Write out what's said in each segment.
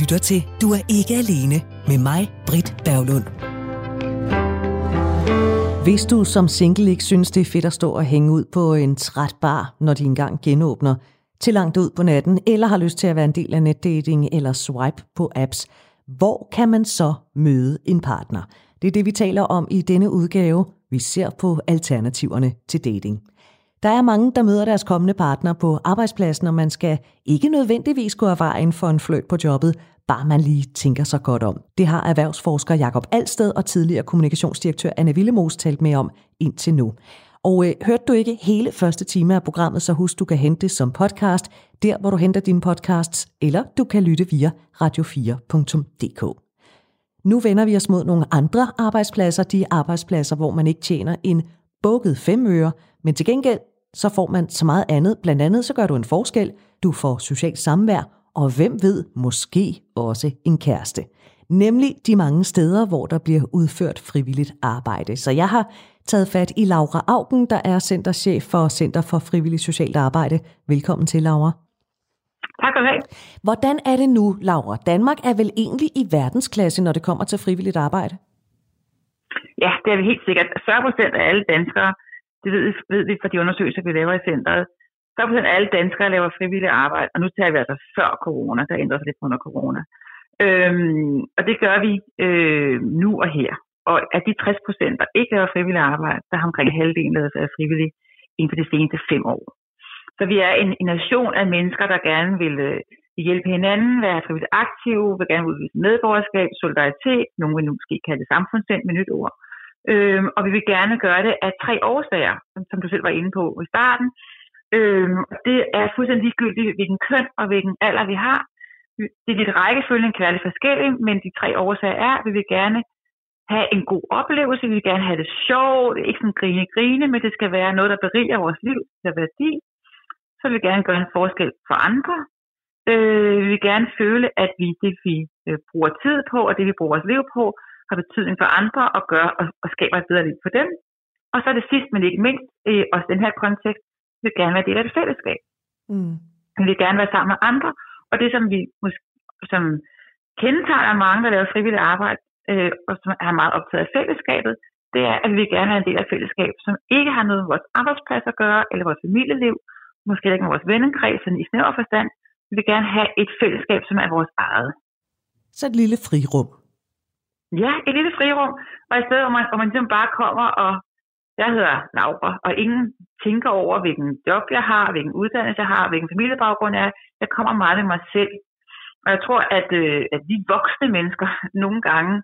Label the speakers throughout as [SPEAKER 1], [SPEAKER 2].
[SPEAKER 1] lytter til Du er ikke alene med mig, Britt Berglund.
[SPEAKER 2] Hvis du som single ikke synes, det er fedt at stå og hænge ud på en træt bar, når de engang genåbner, til langt ud på natten, eller har lyst til at være en del af netdating eller swipe på apps, hvor kan man så møde en partner? Det er det, vi taler om i denne udgave. Vi ser på alternativerne til dating. Der er mange, der møder deres kommende partner på arbejdspladsen, og man skal ikke nødvendigvis gå af vejen for en fløjt på jobbet, bare man lige tænker sig godt om. Det har erhvervsforsker Jakob Alsted og tidligere kommunikationsdirektør Anne Villemos talt med om indtil nu. Og øh, hørte du ikke hele første time af programmet, så husk, du kan hente det som podcast, der hvor du henter dine podcasts, eller du kan lytte via radio4.dk. Nu vender vi os mod nogle andre arbejdspladser, de arbejdspladser, hvor man ikke tjener en bukket fem øre, men til gengæld så får man så meget andet. Blandt andet så gør du en forskel, du får socialt samvær, og hvem ved, måske også en kæreste. Nemlig de mange steder, hvor der bliver udført frivilligt arbejde. Så jeg har taget fat i Laura Augen, der er centerchef for Center for Frivilligt Socialt Arbejde. Velkommen til, Laura.
[SPEAKER 3] Tak skal du have.
[SPEAKER 2] Hvordan er det nu, Laura? Danmark er vel egentlig i verdensklasse, når det kommer til frivilligt arbejde?
[SPEAKER 3] Ja, det er vi helt sikkert. 40 procent af alle danskere, det ved, ved vi fra de undersøgelser, vi laver i centret, 40 procent alle danskere laver frivilligt arbejde, og nu tager vi altså før corona, der ændrer sig lidt under corona. Øhm, og det gør vi øh, nu og her. Og af de 60 procent, der ikke laver frivilligt arbejde, der har omkring halvdelen lavet sig frivilligt inden for de seneste fem år. Så vi er en, en nation af mennesker, der gerne vil øh, hjælpe hinanden, være frivilligt aktive, vil gerne udvise medborgerskab, solidaritet, nogen vil nu måske kalde det samfundssind med nyt ord. Øhm, og vi vil gerne gøre det af tre årsager, som, som du selv var inde på i starten. Øhm, det er fuldstændig ligegyldigt, hvilken køn og hvilken alder vi har. Det er lidt rækkefølgen kan være lidt forskellig, men de tre årsager er, at vi vil gerne have en god oplevelse, vi vil gerne have det sjovt, ikke sådan grine-grine, men det skal være noget, der beriger vores liv, der er værdi. Så vil vi gerne gøre en forskel for andre. Øh, vi vil gerne føle, at vi det, vi øh, bruger tid på, og det, vi bruger vores liv på, har betydning for andre og gør og, og skaber et bedre liv for dem. Og så er det sidst, men ikke mindst, øh, også den her kontekst, vi vil gerne være del af et fællesskab. Mm. Vi vil gerne være sammen med andre, og det, som vi måske, som kendetegner mange, der laver frivilligt arbejde, øh, og som er meget optaget af fællesskabet, det er, at vi vil gerne være en del af et fællesskab, som ikke har noget med vores arbejdsplads at gøre, eller vores familieliv, måske ikke med vores vennekreds, i snæver forstand. Vi vil gerne have et fællesskab, som er vores eget.
[SPEAKER 2] Så et lille frirum.
[SPEAKER 3] Ja, et lille frirum, og et sted, hvor man, hvor man ligesom bare kommer, og jeg hedder Laura, og ingen tænker over, hvilken job jeg har, hvilken uddannelse jeg har, hvilken familiebaggrund jeg er. Jeg kommer meget med mig selv. Og jeg tror, at, øh, at vi voksne mennesker nogle gange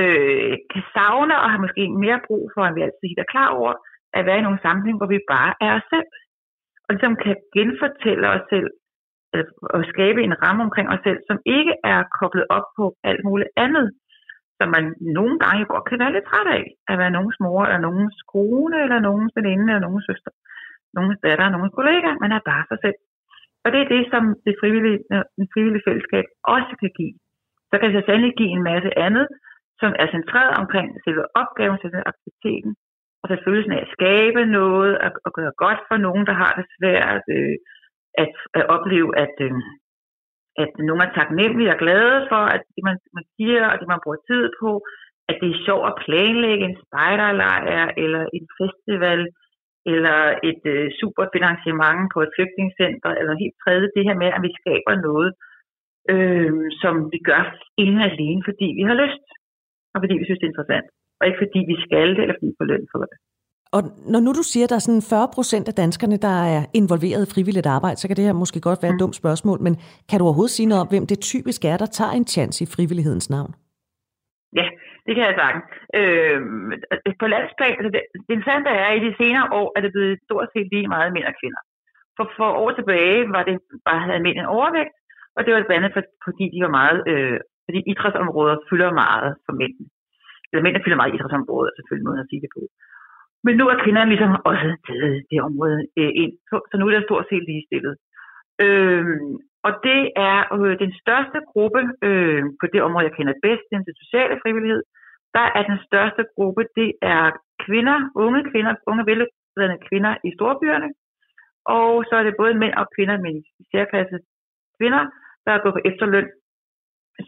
[SPEAKER 3] øh, kan savne og har måske mere brug for, at vi altid er klar over, at være i nogle sammenhæng, hvor vi bare er os selv. Og ligesom kan genfortælle os selv, og skabe en ramme omkring os selv, som ikke er koblet op på alt muligt andet som man nogle gange godt kan være lidt træt af, at være nogens mor, eller nogens kone, eller nogens veninde, eller nogens søster, nogens datter, nogens kollega. Man er bare sig selv. Og det er det, som det frivillige, øh, det frivillige fællesskab også kan give. Så kan det sandelig give en masse andet, som er centreret omkring selve opgaven, selve aktiviteten, og så følelsen af at skabe noget, og, gøre godt for nogen, der har det svært, øh, at, at opleve, at, øh, at nu er taknemmelige og glade for, at det man, man siger, og det man bruger tid på, at det er sjovt at planlægge en spejderlejr, eller en festival, eller et øh, super på et flygtningscenter, eller helt tredje, det her med, at vi skaber noget, øh, som vi gør inden alene, fordi vi har lyst, og fordi vi synes, det er interessant, og ikke fordi vi skal det, eller fordi vi får løn for det.
[SPEAKER 2] Og når nu du siger, at der er sådan 40 procent af danskerne, der er involveret i frivilligt arbejde, så kan det her måske godt være et mm. dumt spørgsmål, men kan du overhovedet sige noget om, hvem det typisk er, der tager en chance i frivillighedens navn?
[SPEAKER 3] Ja, det kan jeg sige. Øh, på landsplan, altså det, det interessante er, at i de senere år er det blevet stort set lige meget mænd og kvinder. For, for år tilbage var det bare havde mænd en overvægt, og det var blandt andet fordi de var meget, øh, fordi idrætsområder fylder meget for mænd. Eller mænd fylder meget idrætsområder, selvfølgelig måden at sige det på. Men nu er kvinderne ligesom også taget det område øh, ind, så, så nu er der stort set ligestillet. Øh, og det er øh, den største gruppe øh, på det område, jeg kender bedst, den sociale frivillighed. Der er den største gruppe, det er kvinder, unge kvinder, unge veluddannede kvinder i storbyerne. Og så er det både mænd og kvinder, men i særklasse kvinder, der er gået på efterløn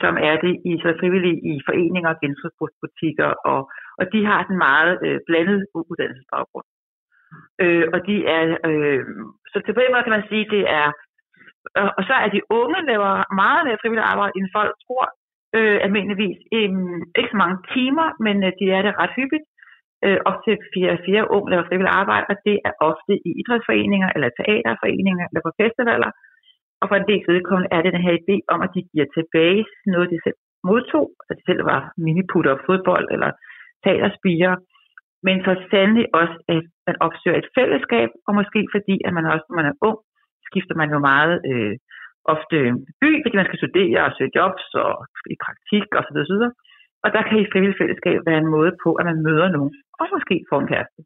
[SPEAKER 3] som er det i så frivillige i foreninger og genbrugsbutikker, og, og de har en meget øh, blandet uddannelsesbaggrund. Øh, og de er, øh, så til på den måde kan man sige, det er, og, og så er de unge laver meget mere frivilligt arbejde, end folk tror, øh, almindeligvis. Øh, ikke så mange timer, men øh, de er det ret hyppigt. Øh, op til fire, fire unge laver frivilligt arbejde, og det er ofte i idrætsforeninger, eller teaterforeninger, eller på festivaler. Og for en del vedkommende er det den her idé om, at de giver tilbage noget, de selv modtog, at de selv var miniputter og fodbold, eller taler spiger, men så sandelig også, at man opsøger et fællesskab, og måske fordi, at man også, når man er ung, skifter man jo meget øh, ofte by, fordi man skal studere og søge jobs og i praktik osv. videre. Og der kan i frivilligt fællesskab være en måde på, at man møder nogen, og måske får en kæreste.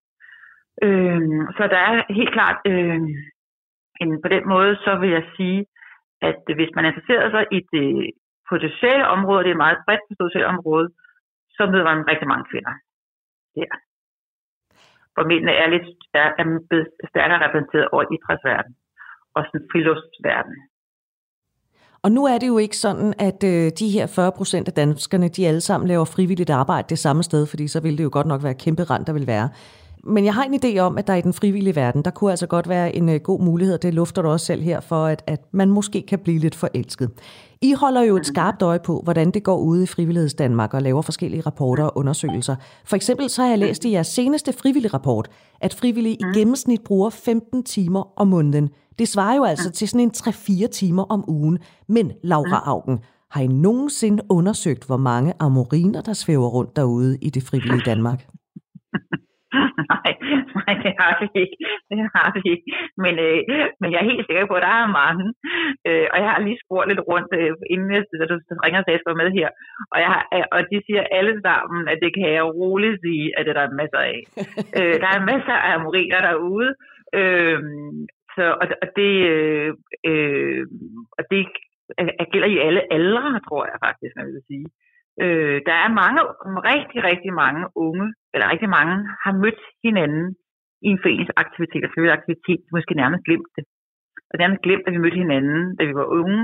[SPEAKER 3] Øh, så der er helt klart øh, en, på den måde, så vil jeg sige, at hvis man interesserer sig i det, på det sociale område, det er et meget bredt på sociale område, så møder man rigtig mange kvinder. her. For mændene er lidt er, er stærkere repræsenteret over idrætsverdenen og sådan friluftsverdenen.
[SPEAKER 2] Og nu er det jo ikke sådan, at øh, de her 40 procent af danskerne, de alle sammen laver frivilligt arbejde det samme sted, fordi så ville det jo godt nok være kæmpe rand, der vil være. Men jeg har en idé om, at der i den frivillige verden, der kunne altså godt være en øh, god mulighed, det lufter du også selv her, for at, at man måske kan blive lidt forelsket. I holder jo et skarpt øje på, hvordan det går ude i Frivilligheds Danmark og laver forskellige rapporter og undersøgelser. For eksempel så har jeg læst i jeres seneste frivillige rapport, at frivillige i gennemsnit bruger 15 timer om måneden. Det svarer jo altså til sådan en 3-4 timer om ugen. Men Laura Augen, har I nogensinde undersøgt, hvor mange amoriner, der svæver rundt derude i det frivillige Danmark?
[SPEAKER 3] Nej, det har vi ikke. Det har vi ikke. Men, øh, men jeg er helt sikker på, at der er mange. Øh, og jeg har lige spurgt lidt rundt, øh, inden jeg, da du ringer og sagde, med her. Og, jeg har, øh, og de siger alle sammen, at det kan jeg roligt sige, at det der er masser af. øh, der er masser af amoriner derude. Øh, så, og, og det, øh, øh, og det gælder i alle aldre, tror jeg faktisk, man vil sige. Øh, der er mange, rigtig, rigtig mange unge, eller rigtig mange, har mødt hinanden i en foreningsaktivitet eller frivillig aktivitet, måske nærmest glemt det. Og nærmest glemt, at vi mødte hinanden, da vi var unge,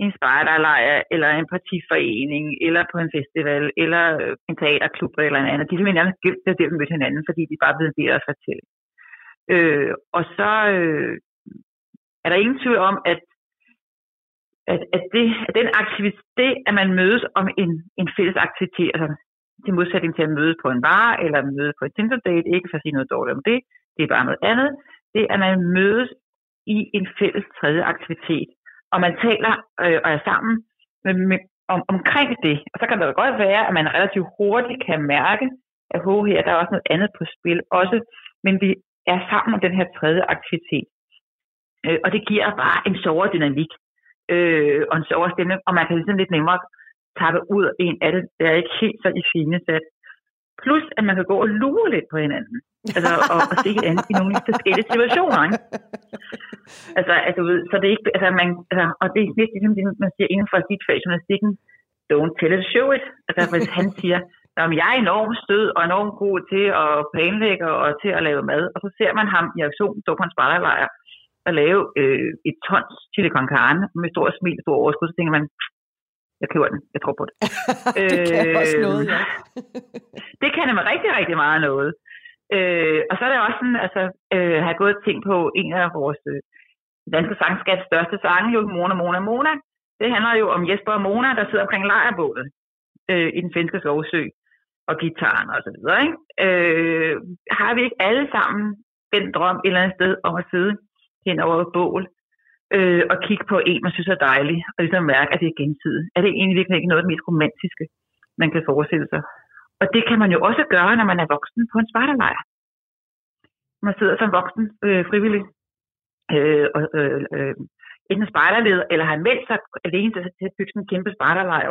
[SPEAKER 3] i en spejderlejr, eller en partiforening, eller på en festival, eller øh, en teaterklub, eller en anden. De har nærmest glemt det, der vi mødte hinanden, fordi de bare ved det at fortælle. Øh, og så øh, er der ingen tvivl om, at at, at, det, at den aktivitet, at man mødes om en, en fælles aktivitet, altså til modsætning til at mødes på en bar eller møde på et Tinder date, ikke for at sige noget dårligt om det, det er bare noget andet, det er, at man mødes i en fælles tredje aktivitet, og man taler øh, og er sammen med, med, om, omkring det. Og så kan det godt være, at man relativt hurtigt kan mærke, at ho, her der er også noget andet på spil, også, men vi er sammen om den her tredje aktivitet. Øh, og det giver bare en sjovere dynamik øh, og en sjovere stemme, og man kan ligesom lidt nemmere tappe ud af en af det. Det er ikke helt så i fine sat. Plus, at man kan gå og lure lidt på hinanden. Altså, og, og se hinanden i nogle forskellige situationer. Ikke? Altså, altså, så det er ikke, altså, man, altså, og det er lidt ligesom det, man siger inden for sit fag journalistikken, don't tell it, show it. Altså, hvis han siger, at jeg er enormt stød og enormt god til at planlægge og til at lave mad, og så ser man ham i aktion stå på en spejderlejr at lave øh, et tons chili con carne med stor smil og stor overskud, så tænker man, jeg køber den, jeg tror på det.
[SPEAKER 2] det kan øh, også noget, ja.
[SPEAKER 3] det kan nemlig rigtig, rigtig meget noget. Øh, og så er det også sådan, altså, øh, har jeg gået og tænkt på en af vores øh, danske sangskabs største sange, jo Mona, Mona, Mona. Det handler jo om Jesper og Mona, der sidder omkring lejrbålet øh, i den finske skovsø og gitaren og så videre. Ikke? Øh, har vi ikke alle sammen den drøm et eller andet sted om at sidde hen over et bål, øh, og kigge på en, man synes er dejlig, og ligesom mærke, at det er gensidigt. Er det egentlig virkelig ikke noget af det mest romantiske, man kan forestille sig? Og det kan man jo også gøre, når man er voksen på en spartalejr. Man sidder som voksen øh, frivillig, øh, og, øh, øh, enten spejderleder, eller har meldt sig alene til, til at bygge sådan en kæmpe spejderlejr.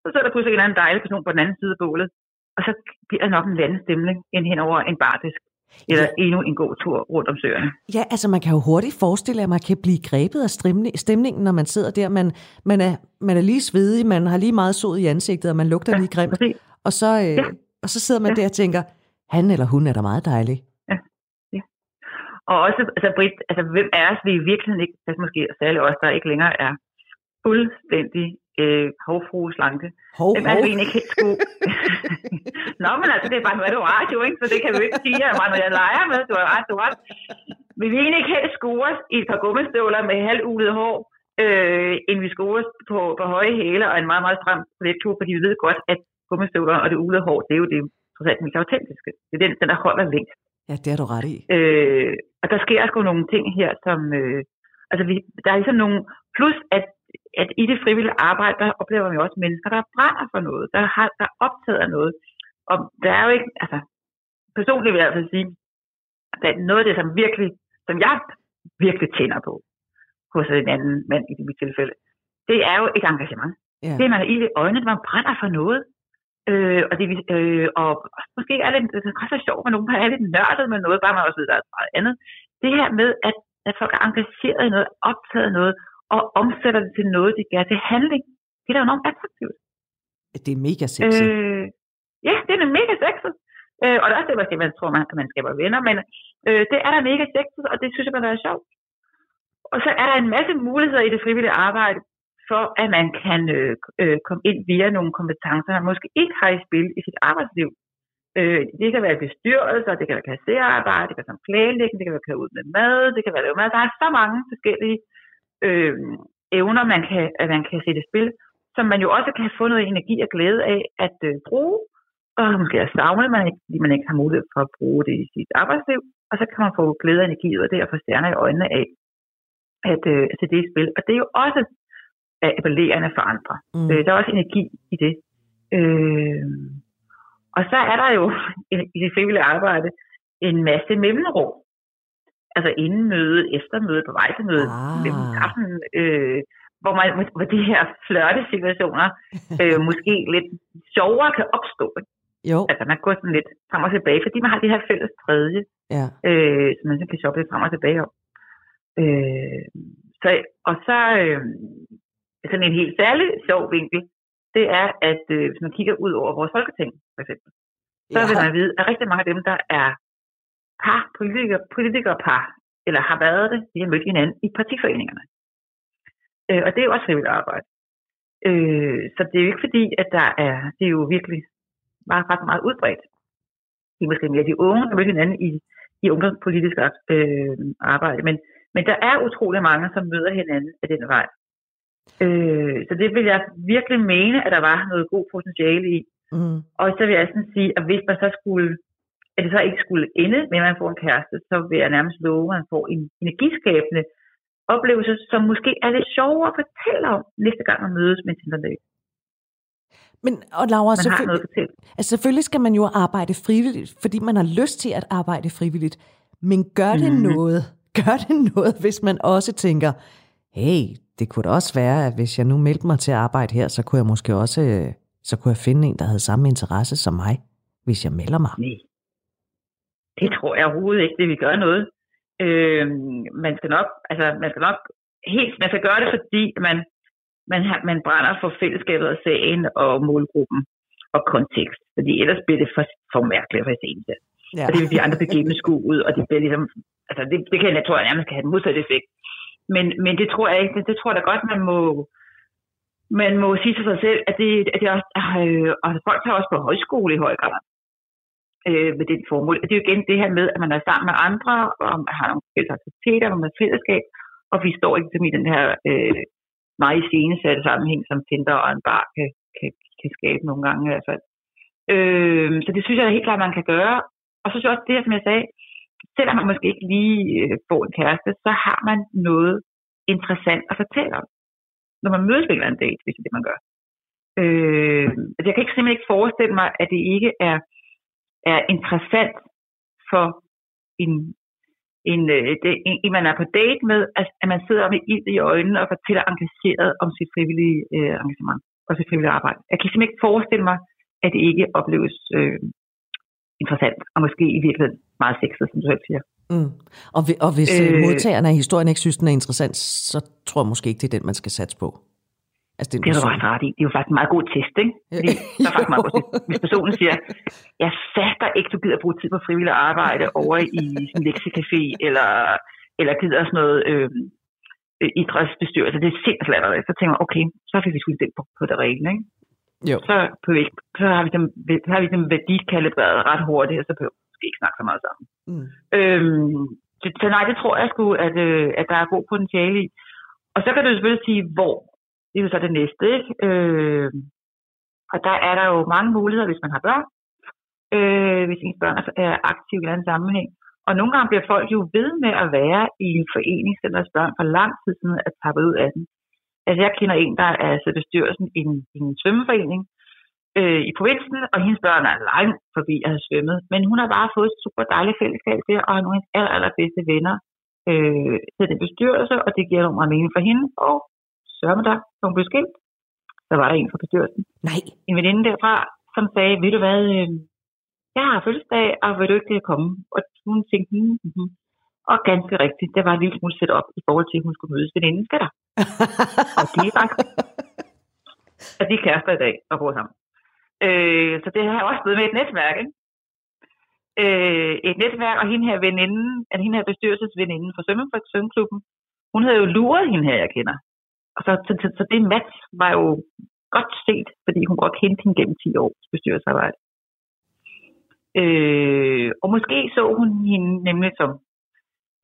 [SPEAKER 3] Så sidder der pludselig en eller anden dejlig person på den anden side af bålet, og så bliver der nok en anden stemning end hen over en bardisk eller ja. endnu en god tur rundt om søerne.
[SPEAKER 2] Ja, altså man kan jo hurtigt forestille, at man kan blive grebet af stemningen, når man sidder der. Man, man, er, man er lige svedig, man har lige meget sod i ansigtet, og man lugter ja, lige grimt. Og så, øh, ja. og så sidder man ja. der og tænker, han eller hun er da meget dejlig.
[SPEAKER 3] Ja, ja. Og også, altså Britt, altså hvem er os, vi i virkeligheden ikke, altså måske særligt os, der ikke længere er fuldstændig øh, hovfru slanke.
[SPEAKER 2] Hov,
[SPEAKER 3] er det, vi egentlig ikke helt skulle... Nå, men altså, det er bare, nu er det jo radio, ikke? Så det kan vi ikke sige, at når jeg leger med, du har ret, du har ret. Vi vil egentlig ikke helst skores i et par gummistøvler med halvulet hår, øh, end vi skores på, på høje hæle og en meget, meget stram toilettur, fordi vi ved godt, at gummistøvler og det ulede hår, det er jo det trods alt mest autentiske. Det er den, den der holder længst.
[SPEAKER 2] Ja, det har du ret i.
[SPEAKER 3] Øh, og der sker sgu nogle ting her, som... Øh, altså, vi, der er ligesom nogle... Plus, at, at i det frivillige arbejde, der oplever vi også mennesker, der brænder for noget, der har der er optaget af noget. Og der er jo ikke... Altså, personligt vil jeg altså sige, at noget af det, som virkelig... Som jeg virkelig tænder på hos en anden mand i mit tilfælde, det er jo et engagement.
[SPEAKER 2] Ja.
[SPEAKER 3] Det, man er i øjnene, man brænder for noget. Øh, og, det, øh, og måske er det, det er så sjovt, at nogen er lidt nørdet med noget, bare man også ved, der er meget andet. Det her med, at, at folk er engageret i noget, optaget i noget, og omsætter det til noget, de gør til handling. Det er da enormt attraktivt.
[SPEAKER 2] Det er mega sexet.
[SPEAKER 3] Øh, ja, det er da mega sexet. Øh, og det er også det, man tror, man, at man skaber venner, men øh, det er da mega sexet, og det synes jeg, man er sjovt. Og så er der en masse muligheder i det frivillige arbejde, for at man kan øh, øh, komme ind via nogle kompetencer, man måske ikke har i spil i sit arbejdsliv. Øh, det kan være bestyrelser, det kan være kasserarbejde, det kan være planlægning, det kan være køre ud med mad, det kan være lave mad. Der er så mange forskellige øh, evner, man kan, at man kan sætte i spil, som man jo også kan få noget energi og glæde af at øh, bruge, og måske er savnet, man ikke, fordi man ikke har mulighed for at bruge det i sit arbejdsliv, og så kan man få glæde og energi ud af det og få stjerner i øjnene af at øh, sætte det i spil. Og det er jo også appellerende for andre.
[SPEAKER 2] Mm.
[SPEAKER 3] Øh, der er også energi i det. Øh, og så er der jo i det frivillige arbejde en masse mellemrum. Altså inden møde, efter møde, på vej til møde,
[SPEAKER 2] Ah.
[SPEAKER 3] kaffen, øh, hvor, man, hvor de her flørte situationer øh, måske lidt sjovere kan opstå. ikke?
[SPEAKER 2] Jo,
[SPEAKER 3] Altså man går sådan lidt frem og tilbage, fordi man har det her fælles tredje,
[SPEAKER 2] ja.
[SPEAKER 3] øh, som man så kan shoppe lidt frem og tilbage om. Øh, så, og så øh, sådan en helt særlig sjov vinkel, det er, at øh, hvis man kigger ud over vores folketing, for eksempel, så
[SPEAKER 2] Ja.
[SPEAKER 3] vil man vide, at rigtig mange af dem, der er par, politikere, politikerpar, eller har været det, de har mødt hinanden i partiforeningerne. Øh, og det er jo også frivilligt arbejde. Øh, så det er jo ikke fordi, at der er, det er jo virkelig meget, ret meget udbredt. Det er måske mere de unge, der møder hinanden i, i ungdomspolitisk øh, arbejde, men, men der er utrolig mange, som møder hinanden af den vej. Øh, så det vil jeg virkelig mene, at der var noget god potentiale i.
[SPEAKER 2] Mm.
[SPEAKER 3] Og så vil jeg sådan sige, at hvis man så skulle, at det så ikke skulle ende med, at man får en kæreste, så vil jeg nærmest love, at man får en energiskabende oplevelse, som måske er lidt sjovere at fortælle om, næste gang man mødes med en Tinder-date.
[SPEAKER 2] Men, og Laura,
[SPEAKER 3] Man
[SPEAKER 2] selvfølgelig, altså, selvfølgelig skal man jo arbejde frivilligt, fordi man har lyst til at arbejde frivilligt. Men gør det
[SPEAKER 3] Mhm.
[SPEAKER 2] noget? Gør det noget, hvis man også tænker, hey, det kunne da også være, at hvis jeg nu meldte mig til at arbejde her, så kunne jeg måske også øh, så kunne jeg finde en, der havde samme interesse som mig, hvis jeg melder mig.
[SPEAKER 3] Nej. Det tror jeg overhovedet ikke, det vil gøre noget. Øh, man skal nok, altså man skal nok helt, man skal gøre det, fordi man, man, har, man brænder for fællesskabet og sagen og målgruppen og kontekst. Fordi ellers bliver det for, for mærkeligt for sent.
[SPEAKER 2] Ja.
[SPEAKER 3] Og det vil de andre blive gennemskue ud, og det bliver ligesom, altså det, det kan jeg tror jeg nærmest kan have den modsatte effekt. Men, men det tror jeg ikke, det, det tror jeg da godt, man må, man må sige til sig selv, at det, at det også, øh, og folk tager også på højskole i høj grad øh, med den formål. Og det er jo igen det her med, at man er sammen med andre, og man har nogle fælles aktiviteter, og man har fællesskab, og vi står ikke ligesom i den her øh, meget iscenesatte sammenhæng, som Tinder og en bar kan, kan, kan skabe nogle gange i hvert fald. Øh, så det synes jeg helt klart, man kan gøre. Og så synes jeg også det, her, som jeg sagde, selvom man måske ikke lige øh, får en kæreste, så har man noget interessant at fortælle om, når man mødes på en eller anden date, hvis det er det, man gør. Øh, altså jeg kan ikke simpelthen ikke forestille mig, at det ikke er, er interessant for en, en, øh, en, en, man er på date med, at, at man sidder med ild i øjnene og fortæller engageret om sit frivillige øh, engagement og sit frivillige arbejde. Jeg kan simpelthen ikke forestille mig, at det ikke opleves øh, interessant, og måske i virkeligheden meget sexet, som du selv siger.
[SPEAKER 2] Mm. Og, og hvis øh,
[SPEAKER 3] Øh.
[SPEAKER 2] modtagerne af historien ikke synes, den er interessant, så tror jeg måske ikke, det er den, man skal satse på. Altså, det er
[SPEAKER 3] Det har du faktisk ret i. Det er jo faktisk en meget god test, ikke? Fordi der er faktisk meget god test. Hvis personen siger, jeg fatter ikke, du gider bruge tid på frivillig arbejde over i en lektiecafé, eller, eller gider sådan noget, øh, øh, idrætsbestyrelse. Det er sindssygt. Så tænker man, okay, så fik vi sgu det på, på det rene, ikke?
[SPEAKER 2] Jo.
[SPEAKER 3] Så, på, så har vi dem, så har vi dem værdikalibreret ret hurtigt, og så behøver vi måske ikke snakke så meget sammen.
[SPEAKER 2] Mm.
[SPEAKER 3] Øhm, så, så nej, det tror jeg sgu, at, øh, at der er god potentiale i. Og så kan du selvfølgelig sige, hvor. Det er jo så det næste, ikke? Øh, og der er der jo mange muligheder, hvis man har børn. Øh, hvis ens børn er aktive i en anden sammenhæng. Og nogle gange bliver folk jo ved med at være i en forening, selvom deres børn for lang tid siden er tappet ud af den. Altså jeg kender en, der er altså bestyrelsen i en, i en svømmeforening øh, i provinsen, og hendes børn er langt forbi at have svømmet. Men hun har bare fået et super dejligt fællesskab der, og har nogle af hendes aller, allerbedste venner øh, til den bestyrelse, og det giver nogle meget mening for hende. Og sørger med dig, hun blev skilt. Så var der en fra bestyrelsen.
[SPEAKER 2] Nej.
[SPEAKER 3] En veninde derfra, som sagde, ved du hvad, øh, jeg har fødselsdag, og vil du ikke komme? Og hun tænkte, mm, mm, og ganske rigtigt, det var en lille smule sæt op i forhold til, at hun skulle mødes veninden skal der. og de er faktisk, og de er kærester i dag og bor sammen. Øh, så det har også blevet med et netværk, ikke? Øh, et netværk, og hende her veninde, at hende her bestyrelsesveninde fra svømmeklubben, hun havde jo luret hende her, jeg kender. Og så, så, så, så det match var jo godt set, fordi hun godt kendte hende gennem 10 års bestyrelsesarbejde. Øh, og måske så hun hende nemlig som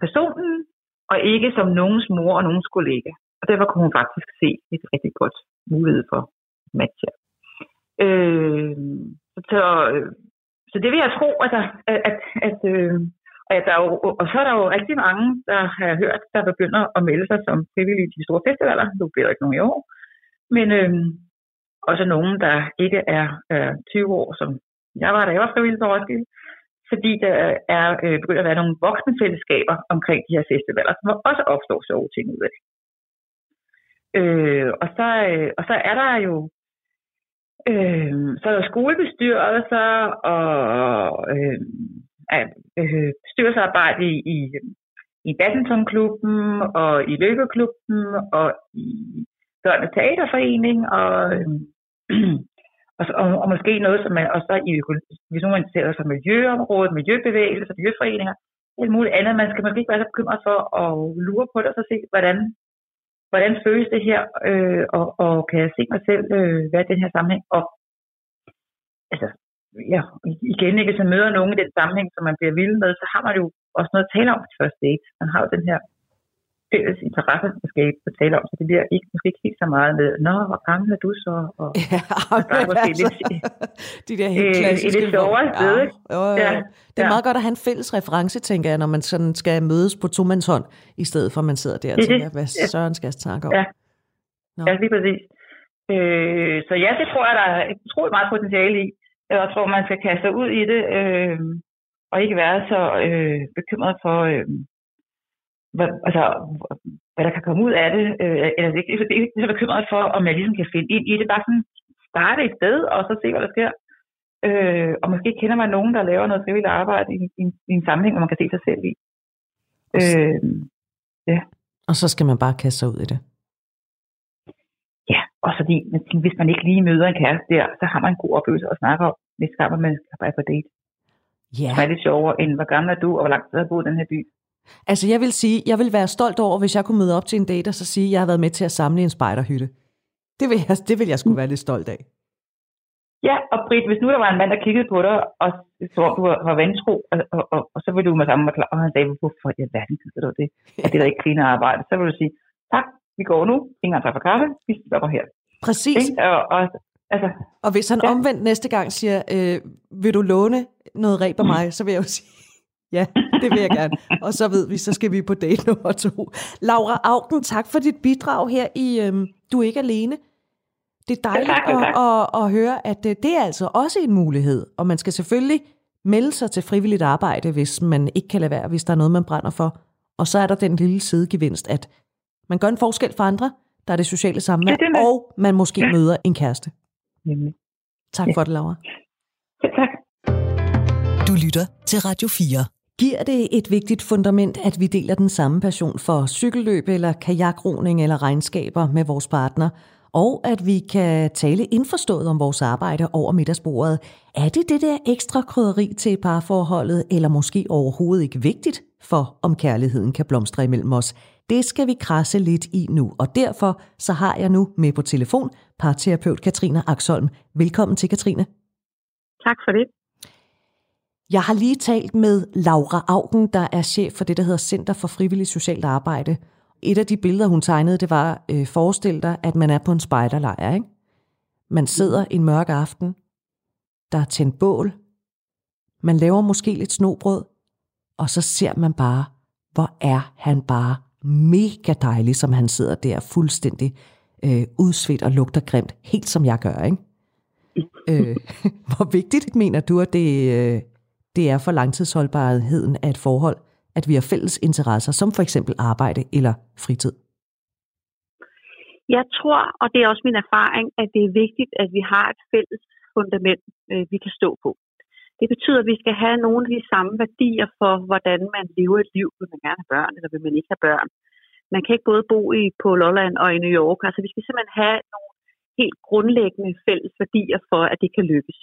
[SPEAKER 3] personen, og ikke som nogens mor og nogens kollega. Og derfor kunne hun faktisk se et rigtig godt mulighed for match her. Øh, så, så øh, det vil jeg tro, at, at, at, at, øh, at der er jo, og så er der jo rigtig mange, der har hørt, der begynder at melde sig som frivillige til de store festivaler. Nu bliver der ikke nogen i år. Men øh, også nogen, der ikke er øh, 20 år, som jeg var, da jeg var frivillig på Roskilde. Fordi der er øh, begyndt at være nogle voksne fællesskaber omkring de her festivaler, som også opstår sjove ting ud af det. Øh, og, så, øh, og så er der jo øh, så er der skolebestyrelser og øh, øh, bestyrelsesarbejde i, i, i badmintonklubben og i løbeklubben og i børne Teaterforening og, øh, og, og, og måske noget, som man også i, hvis nogen interesserer sig for miljøområdet, miljøbevægelser, miljøforeninger, alt muligt andet. Man skal måske ikke være så bekymret for at lure på det og så se, hvordan, hvordan føles det her, øh, og, og kan jeg se mig selv øh, være i den her sammenhæng. Og altså, ja, igen, ikke, hvis man møder nogen i den sammenhæng, som man bliver vild med, så har man jo også noget at tale om til første date. Man har jo den her fælles interesse at skabe at tale om, så det bliver ikke, måske ikke helt så meget med, nå, hvor gammel er du så? Og,
[SPEAKER 2] ja, og er måske altså, lidt, de der helt klassiske...
[SPEAKER 3] Øh, det sjovere sted, ja,
[SPEAKER 2] jo. Ja, det er ja. meget godt at have en fælles reference, tænker jeg, når man sådan skal mødes på tomandshånd, i stedet for at man sidder der og tænker, hvad ja. søren skal jeg snakke om?
[SPEAKER 3] Ja, Nå. ja lige præcis. Øh, så ja, det tror jeg, der er utroligt meget potentiale i. Jeg tror, man skal kaste sig ud i det, øh, og ikke være så øh, bekymret for, øh, hvad, altså, hvad der kan komme ud af det. Øh, eller ikke, ikke, ikke så bekymret for, om jeg ligesom kan finde ind i det. Bare sådan starte et sted, og så se, hvad der sker. Øh, og måske kender man nogen, der laver noget frivilligt arbejde i, i, i en sammenhæng, hvor man kan se sig selv i. Øh, ja.
[SPEAKER 2] Og så skal man bare kaste sig ud i det.
[SPEAKER 3] Ja, og fordi hvis man ikke lige møder en kæreste der, så har man en god oplevelse at snakke om, hvis man skal bare på date. Ja. Det er lidt sjovere, end hvor gammel er du, og hvor langt har du boet i den her by.
[SPEAKER 2] Altså jeg vil sige, jeg vil være stolt over, hvis jeg kunne møde op til en date og så sige, at jeg har været med til at samle en spejderhytte. Det vil jeg, det vil jeg skulle være lidt stolt af.
[SPEAKER 3] Ja, og Britt, hvis nu der var en mand, der kiggede på dig, og så du var, vantro, og, og, og, og, så ville du med sammen med klar, og han sagde, hvorfor i alverden gider du det? Ja. det er da ikke clean arbejde. Så vil du sige, tak, vi går nu, ingen tager for kaffe, vi stopper her.
[SPEAKER 2] Præcis.
[SPEAKER 3] Og, og, altså,
[SPEAKER 2] og hvis han ja. omvendt næste gang siger, øh, vil du låne noget ræb af mig, så vil jeg jo sige, Ja, det vil jeg gerne. Og så ved vi, så skal vi på date nummer to. Laura Augen, tak for dit bidrag her i øhm, Du er ikke alene. Det er dejligt ja, tak, at, at, at høre, at øh, det er altså også en mulighed. Og man skal selvfølgelig melde sig til frivilligt arbejde, hvis man ikke kan lade være, hvis der er noget, man brænder for. Og så er der den lille sidegevinst, at man gør en forskel for andre, der er det sociale samvær, det og man måske ja. møder en kæreste. Jamen. Tak ja. for det, Laura.
[SPEAKER 3] Ja, tak.
[SPEAKER 1] Du lytter til Radio 4.
[SPEAKER 2] Giver det et vigtigt fundament, at vi deler den samme passion for cykelløb eller kajakroning eller regnskaber med vores partner, og at vi kan tale indforstået om vores arbejde over middagsbordet? Er det det der ekstra krydderi til parforholdet, eller måske overhovedet ikke vigtigt for, om kærligheden kan blomstre imellem os? Det skal vi krasse lidt i nu, og derfor så har jeg nu med på telefon parterapeut Katrine Aksholm. Velkommen til, Katrine.
[SPEAKER 4] Tak for det.
[SPEAKER 2] Jeg har lige talt med Laura Augen, der er chef for det, der hedder Center for Frivillig Socialt Arbejde. Et af de billeder, hun tegnede, det var, øh, forestil dig, at man er på en spejderlejr. Ikke? Man sidder en mørk aften, der er tændt bål, man laver måske lidt snobrød, og så ser man bare, hvor er han bare mega dejlig, som han sidder der fuldstændig øh, udsvedt og lugter grimt, helt som jeg gør, ikke? øh, hvor vigtigt mener du, at det, øh, det er for langtidsholdbarheden af et forhold, at vi har fælles interesser, som for eksempel arbejde eller fritid?
[SPEAKER 4] Jeg tror, og det er også min erfaring, at det er vigtigt, at vi har et fælles fundament, øh, vi kan stå på. Det betyder, at vi skal have nogle af de samme værdier for, hvordan man lever et liv. Vil man gerne have børn, eller vil man ikke have børn? Man kan ikke både bo i, på Lolland og i New York. Altså, vi skal simpelthen have nogle helt grundlæggende fælles værdier for, at det kan lykkes.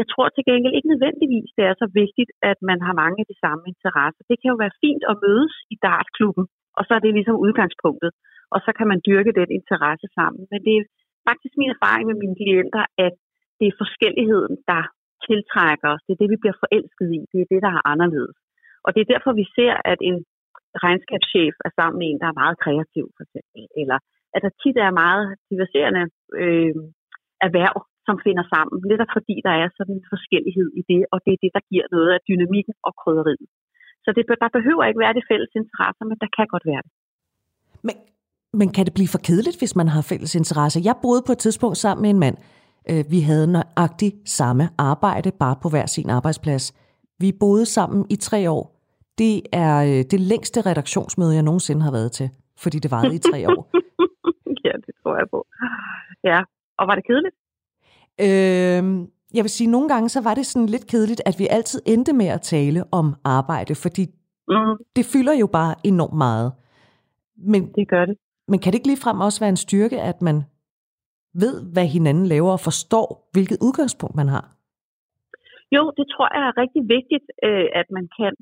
[SPEAKER 4] Jeg tror til gengæld ikke nødvendigvis, det er så vigtigt, at man har mange af de samme interesser. Det kan jo være fint at mødes i dartklubben, og så er det ligesom udgangspunktet. Og så kan man dyrke den interesse sammen. Men det er faktisk min erfaring med mine klienter, at det er forskelligheden, der tiltrækker os. Det er det, vi bliver forelsket i. Det er det, der er anderledes. Og det er derfor, vi ser, at en regnskabschef er sammen med en, der er meget kreativ, for eksempel. Eller at der tit er meget diverserende øh, erhverv, som finder sammen. Lidt fordi der er sådan en forskellighed i det, og det er det, der giver noget af dynamikken og krydderiet. Så det, der behøver ikke være det fælles interesser, men der kan godt være det.
[SPEAKER 2] Men, men kan det blive for kedeligt, hvis man har fælles interesser? Jeg boede på et tidspunkt sammen med en mand. Øh, vi havde nøjagtigt samme arbejde, bare på hver sin arbejdsplads. Vi boede sammen i tre år. Det er øh, det længste redaktionsmøde, jeg nogensinde har været til, fordi det varede i tre år.
[SPEAKER 4] ja, det tror jeg på. Ja, og var det kedeligt?
[SPEAKER 2] Øh, jeg vil sige, nogle gange så var det sådan lidt kedeligt, at vi altid endte med at tale om arbejde, fordi mm. det fylder jo bare enormt meget.
[SPEAKER 4] Men, det gør det.
[SPEAKER 2] Men kan det ikke ligefrem også være en styrke, at man ved, hvad hinanden laver og forstår, hvilket udgangspunkt man har?
[SPEAKER 4] Jo, det tror jeg er rigtig vigtigt, øh, at man kan.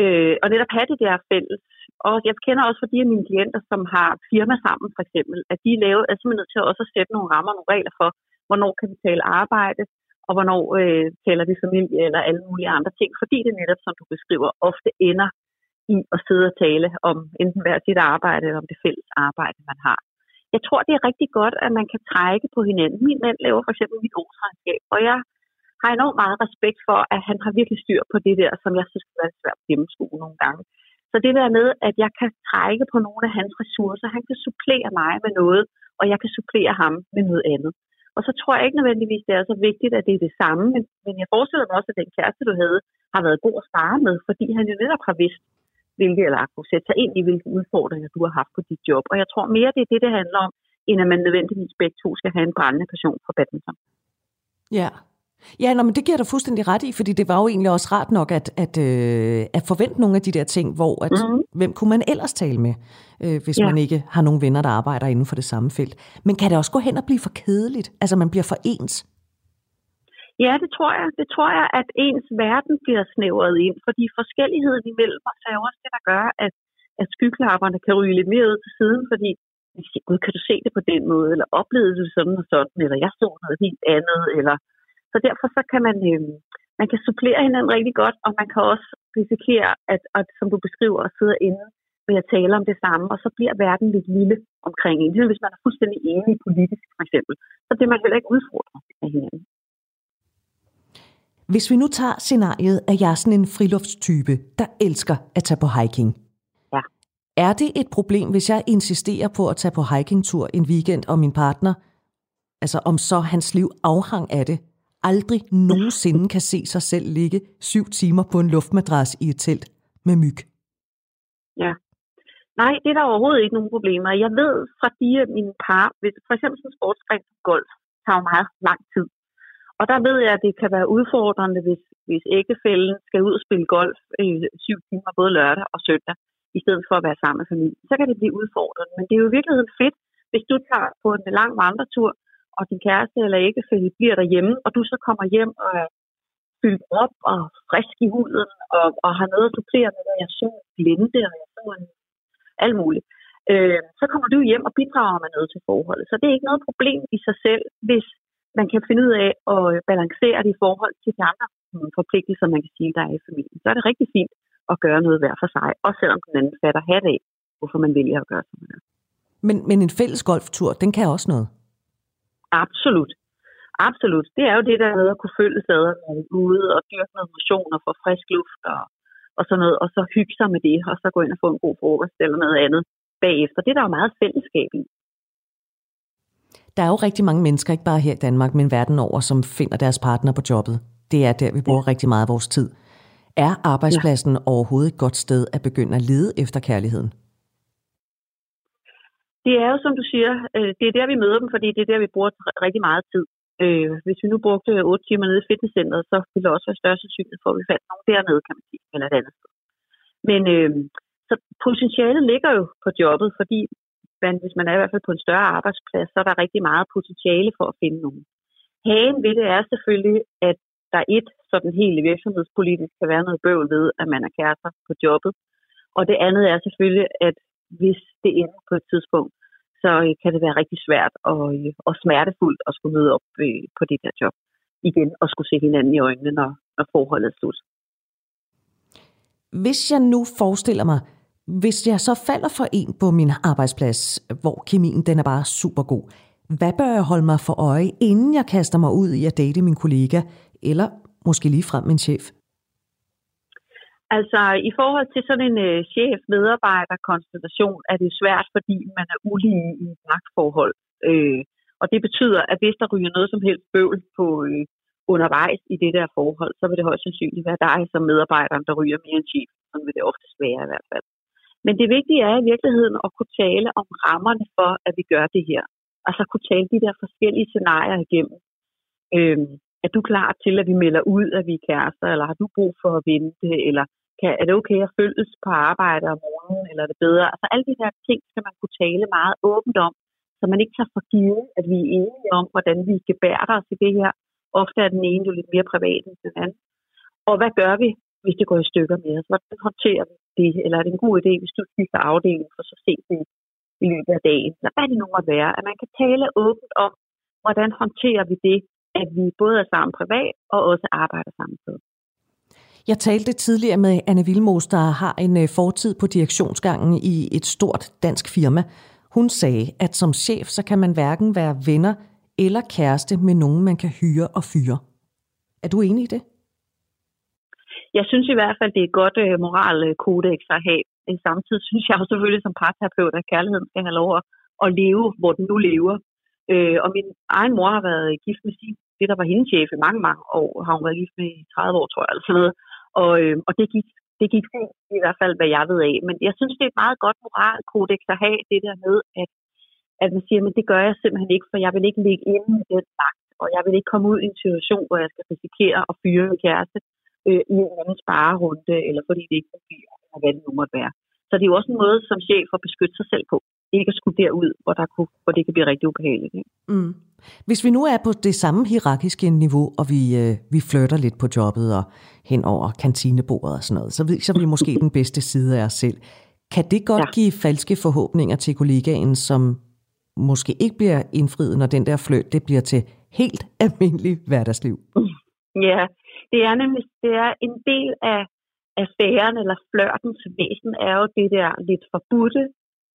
[SPEAKER 4] Øh, og netop have det der fælles. Og jeg kender også for de af mine klienter, som har firma sammen for eksempel, at de laver, er simpelthen nødt til at også sætte nogle rammer, nogle regler for, hvornår kan vi tale arbejde, og hvornår øh, taler vi familie eller alle mulige andre ting, fordi det netop, som du beskriver, ofte ender i at sidde og tale om enten hver sit arbejde eller om det fælles arbejde, man har. Jeg tror, det er rigtig godt, at man kan trække på hinanden. Min mand laver for eksempel mit årsregnskab, og jeg har enormt meget respekt for, at han har virkelig styr på det der, som jeg synes kan være svært at gennemskue nogle gange. Så det der med, at jeg kan trække på nogle af hans ressourcer, han kan supplere mig med noget, og jeg kan supplere ham med noget andet. Og så tror jeg ikke nødvendigvis, det er så vigtigt, at det er det samme, men, men jeg forestiller mig også, at den kæreste, du havde, har været god at spare med, fordi han jo netop har vidst, hvilke, eller kunne sætte sig ind i, hvilke udfordringer du har haft på dit job. Og jeg tror mere, det er det, det handler om, end at man nødvendigvis begge to skal have en brændende passion for badminton.
[SPEAKER 2] Ja, Ja, nå, men det giver dig fuldstændig ret i, fordi det var jo egentlig også rart nok at, at, øh, at forvente nogle af de der ting, hvor at, mm-hmm. hvem kunne man ellers tale med, øh, hvis ja. man ikke har nogen venner, der arbejder inden for det samme felt. Men kan det også gå hen og blive for kedeligt? Altså man bliver for ens?
[SPEAKER 4] Ja, det tror jeg. Det tror jeg, at ens verden bliver snævret ind, fordi forskelligheden imellem os er også det, der gør, at, at skyklapperne kan ryge lidt mere ud til siden, fordi Gud, kan du se det på den måde, eller oplevede du sådan og sådan, eller jeg så noget helt andet, eller så derfor så kan man, øh, man kan supplere hinanden rigtig godt, og man kan også risikere, at, at som du beskriver, at sidde inde med at tale om det samme, og så bliver verden lidt lille omkring en. Ligesom hvis man er fuldstændig enig politisk, for eksempel, så bliver man heller ikke udfordret af hinanden.
[SPEAKER 2] Hvis vi nu tager scenariet, at jeg er sådan en friluftstype, der elsker at tage på hiking.
[SPEAKER 4] Ja.
[SPEAKER 2] Er det et problem, hvis jeg insisterer på at tage på hikingtur en weekend, og min partner, altså om så hans liv afhang af det, aldrig nogensinde kan se sig selv ligge syv timer på en luftmadras i et telt med myg.
[SPEAKER 4] Ja. Nej, det er der overhovedet ikke nogen problemer. Jeg ved fra de af mine par, hvis for eksempel sådan en sportsgren golf, tager jo meget lang tid. Og der ved jeg, at det kan være udfordrende, hvis, hvis ægtefælden skal ud og spille golf i syv timer både lørdag og søndag, i stedet for at være sammen med familien. Så kan det blive udfordrende. Men det er jo i virkeligheden fedt, hvis du tager på en lang vandretur, og din kæreste eller ægtefælde bliver derhjemme, og du så kommer hjem og er fyldt op og frisk i huden, og, og har noget at supplere med, at jeg så glente, og jeg så en alt muligt. Øh, så kommer du hjem og bidrager med noget til forholdet. Så det er ikke noget problem i sig selv, hvis man kan finde ud af at balancere det i forhold til de andre forpligtelser, man kan sige, der er i familien. Så er det rigtig fint at gøre noget hver for sig, også selvom den anden fatter hat af, hvorfor man vælger at gøre sådan noget.
[SPEAKER 2] Men, men en fælles golftur, den kan også noget?
[SPEAKER 4] Absolut. Absolut. Det er jo det der med at kunne følge man er ude og dyrke noget motion og få frisk luft og, og sådan noget, og så hygge sig med det, og så gå ind og få en god frokost eller noget andet bagefter. Det er der jo meget fællesskab i.
[SPEAKER 2] Der er jo rigtig mange mennesker, ikke bare her i Danmark, men verden over, som finder deres partner på jobbet. Det er der, vi bruger ja. rigtig meget af vores tid. Er arbejdspladsen ja. overhovedet et godt sted at begynde at lede efter kærligheden?
[SPEAKER 4] Det er jo, som du siger, øh, det er der, vi møder dem, fordi det er der, vi bruger rigtig meget tid. Øh, hvis vi nu brugte 8 timer nede i fitnesscenteret, så ville der også være større sandsynlighed for, at vi fandt nogen dernede, kan man sige, eller et andet sted. Men øh, så potentialet ligger jo på jobbet, fordi man, hvis man er i hvert fald på en større arbejdsplads, så er der rigtig meget potentiale for at finde nogen. Hagen ved det er selvfølgelig, at der et sådan hele virksomhedspolitisk kan være noget bøvl ved, at man er kærester på jobbet. Og det andet er selvfølgelig, at hvis det ender på et tidspunkt, så øh, kan det være rigtig svært og, øh, og smertefuldt at skulle møde op øh, på det der job igen og skulle se hinanden i øjnene, når, når forholdet er slut.
[SPEAKER 2] Hvis jeg nu forestiller mig, hvis jeg så falder for en på min arbejdsplads, hvor kemien den er bare super god, hvad bør jeg holde mig for øje, inden jeg kaster mig ud i at date min kollega, eller måske lige frem min chef?
[SPEAKER 4] Altså, i forhold til sådan en øh, chef-medarbejder-konstellation er det svært, fordi man er ulige i magtforhold. Øh, og det betyder, at hvis der ryger noget som helst bøvl på øh, undervejs i det der forhold, så vil det højst sandsynligt være dig som medarbejder, der ryger mere end chef. Sådan vil det oftest være i hvert fald. Men det vigtige er i virkeligheden at kunne tale om rammerne for, at vi gør det her. Altså kunne tale de der forskellige scenarier igennem. Øhm, er du klar til, at vi melder ud, at vi er kærester, eller har du brug for at vente, eller kan, er det okay at følges på arbejde om morgenen, eller er det bedre? Altså alle de der ting skal man kunne tale meget åbent om, så man ikke tager for givet, at vi er enige om, hvordan vi gebærer os i det her. Ofte er den ene jo lidt mere privat end den anden. Og hvad gør vi, hvis det går i stykker med os? Hvordan håndterer vi det? Eller er det en god idé, hvis du skifter afdeling, for så ses vi i løbet af dagen? Eller hvad det nu må være? At man kan tale åbent om, hvordan håndterer vi det, at vi både er sammen privat og også arbejder sammen på.
[SPEAKER 2] Jeg talte tidligere med Anne Vilmos, der har en øh, fortid på direktionsgangen i et stort dansk firma. Hun sagde, at som chef, så kan man hverken være venner eller kæreste med nogen, man kan hyre og fyre. Er du enig i det?
[SPEAKER 4] Jeg synes i hvert fald, det er et godt øh, moralkodex at have. Øh, samtidig synes jeg også selvfølgelig som parterapeut, at kærligheden skal have lov at leve, hvor den nu lever. Øh, og min egen mor har været gift med sin, det der var hendes chef i mange, mange år, har hun været gift med i 30 år, tror jeg, eller sådan noget. Og, øh, og det gik det gik fint, i hvert fald, hvad jeg ved af. Men jeg synes, det er et meget godt moralkodex at have det der med, at, at man siger, men det gør jeg simpelthen ikke, for jeg vil ikke ligge inde med den magt, og jeg vil ikke komme ud i en situation, hvor jeg skal risikere at fyre min kæreste øh, i en anden sparerunde, eller fordi det ikke fungerer, eller hvad det nu måtte være. Så det er jo også en måde som chef at beskytte sig selv på ikke at skulle derud, hvor, der kunne, hvor det kan blive rigtig ubehageligt. Ikke?
[SPEAKER 2] Mm. Hvis vi nu er på det samme hierarkiske niveau, og vi, øh, vi flytter lidt på jobbet og hen over kantinebordet og sådan noget, så, så er vi måske den bedste side af os selv. Kan det godt ja. give falske forhåbninger til kollegaen, som måske ikke bliver indfriet, når den der fløjt det bliver til helt almindelig hverdagsliv?
[SPEAKER 4] Ja, det er nemlig det er en del af affæren eller flørtens væsen er jo det der lidt forbudte,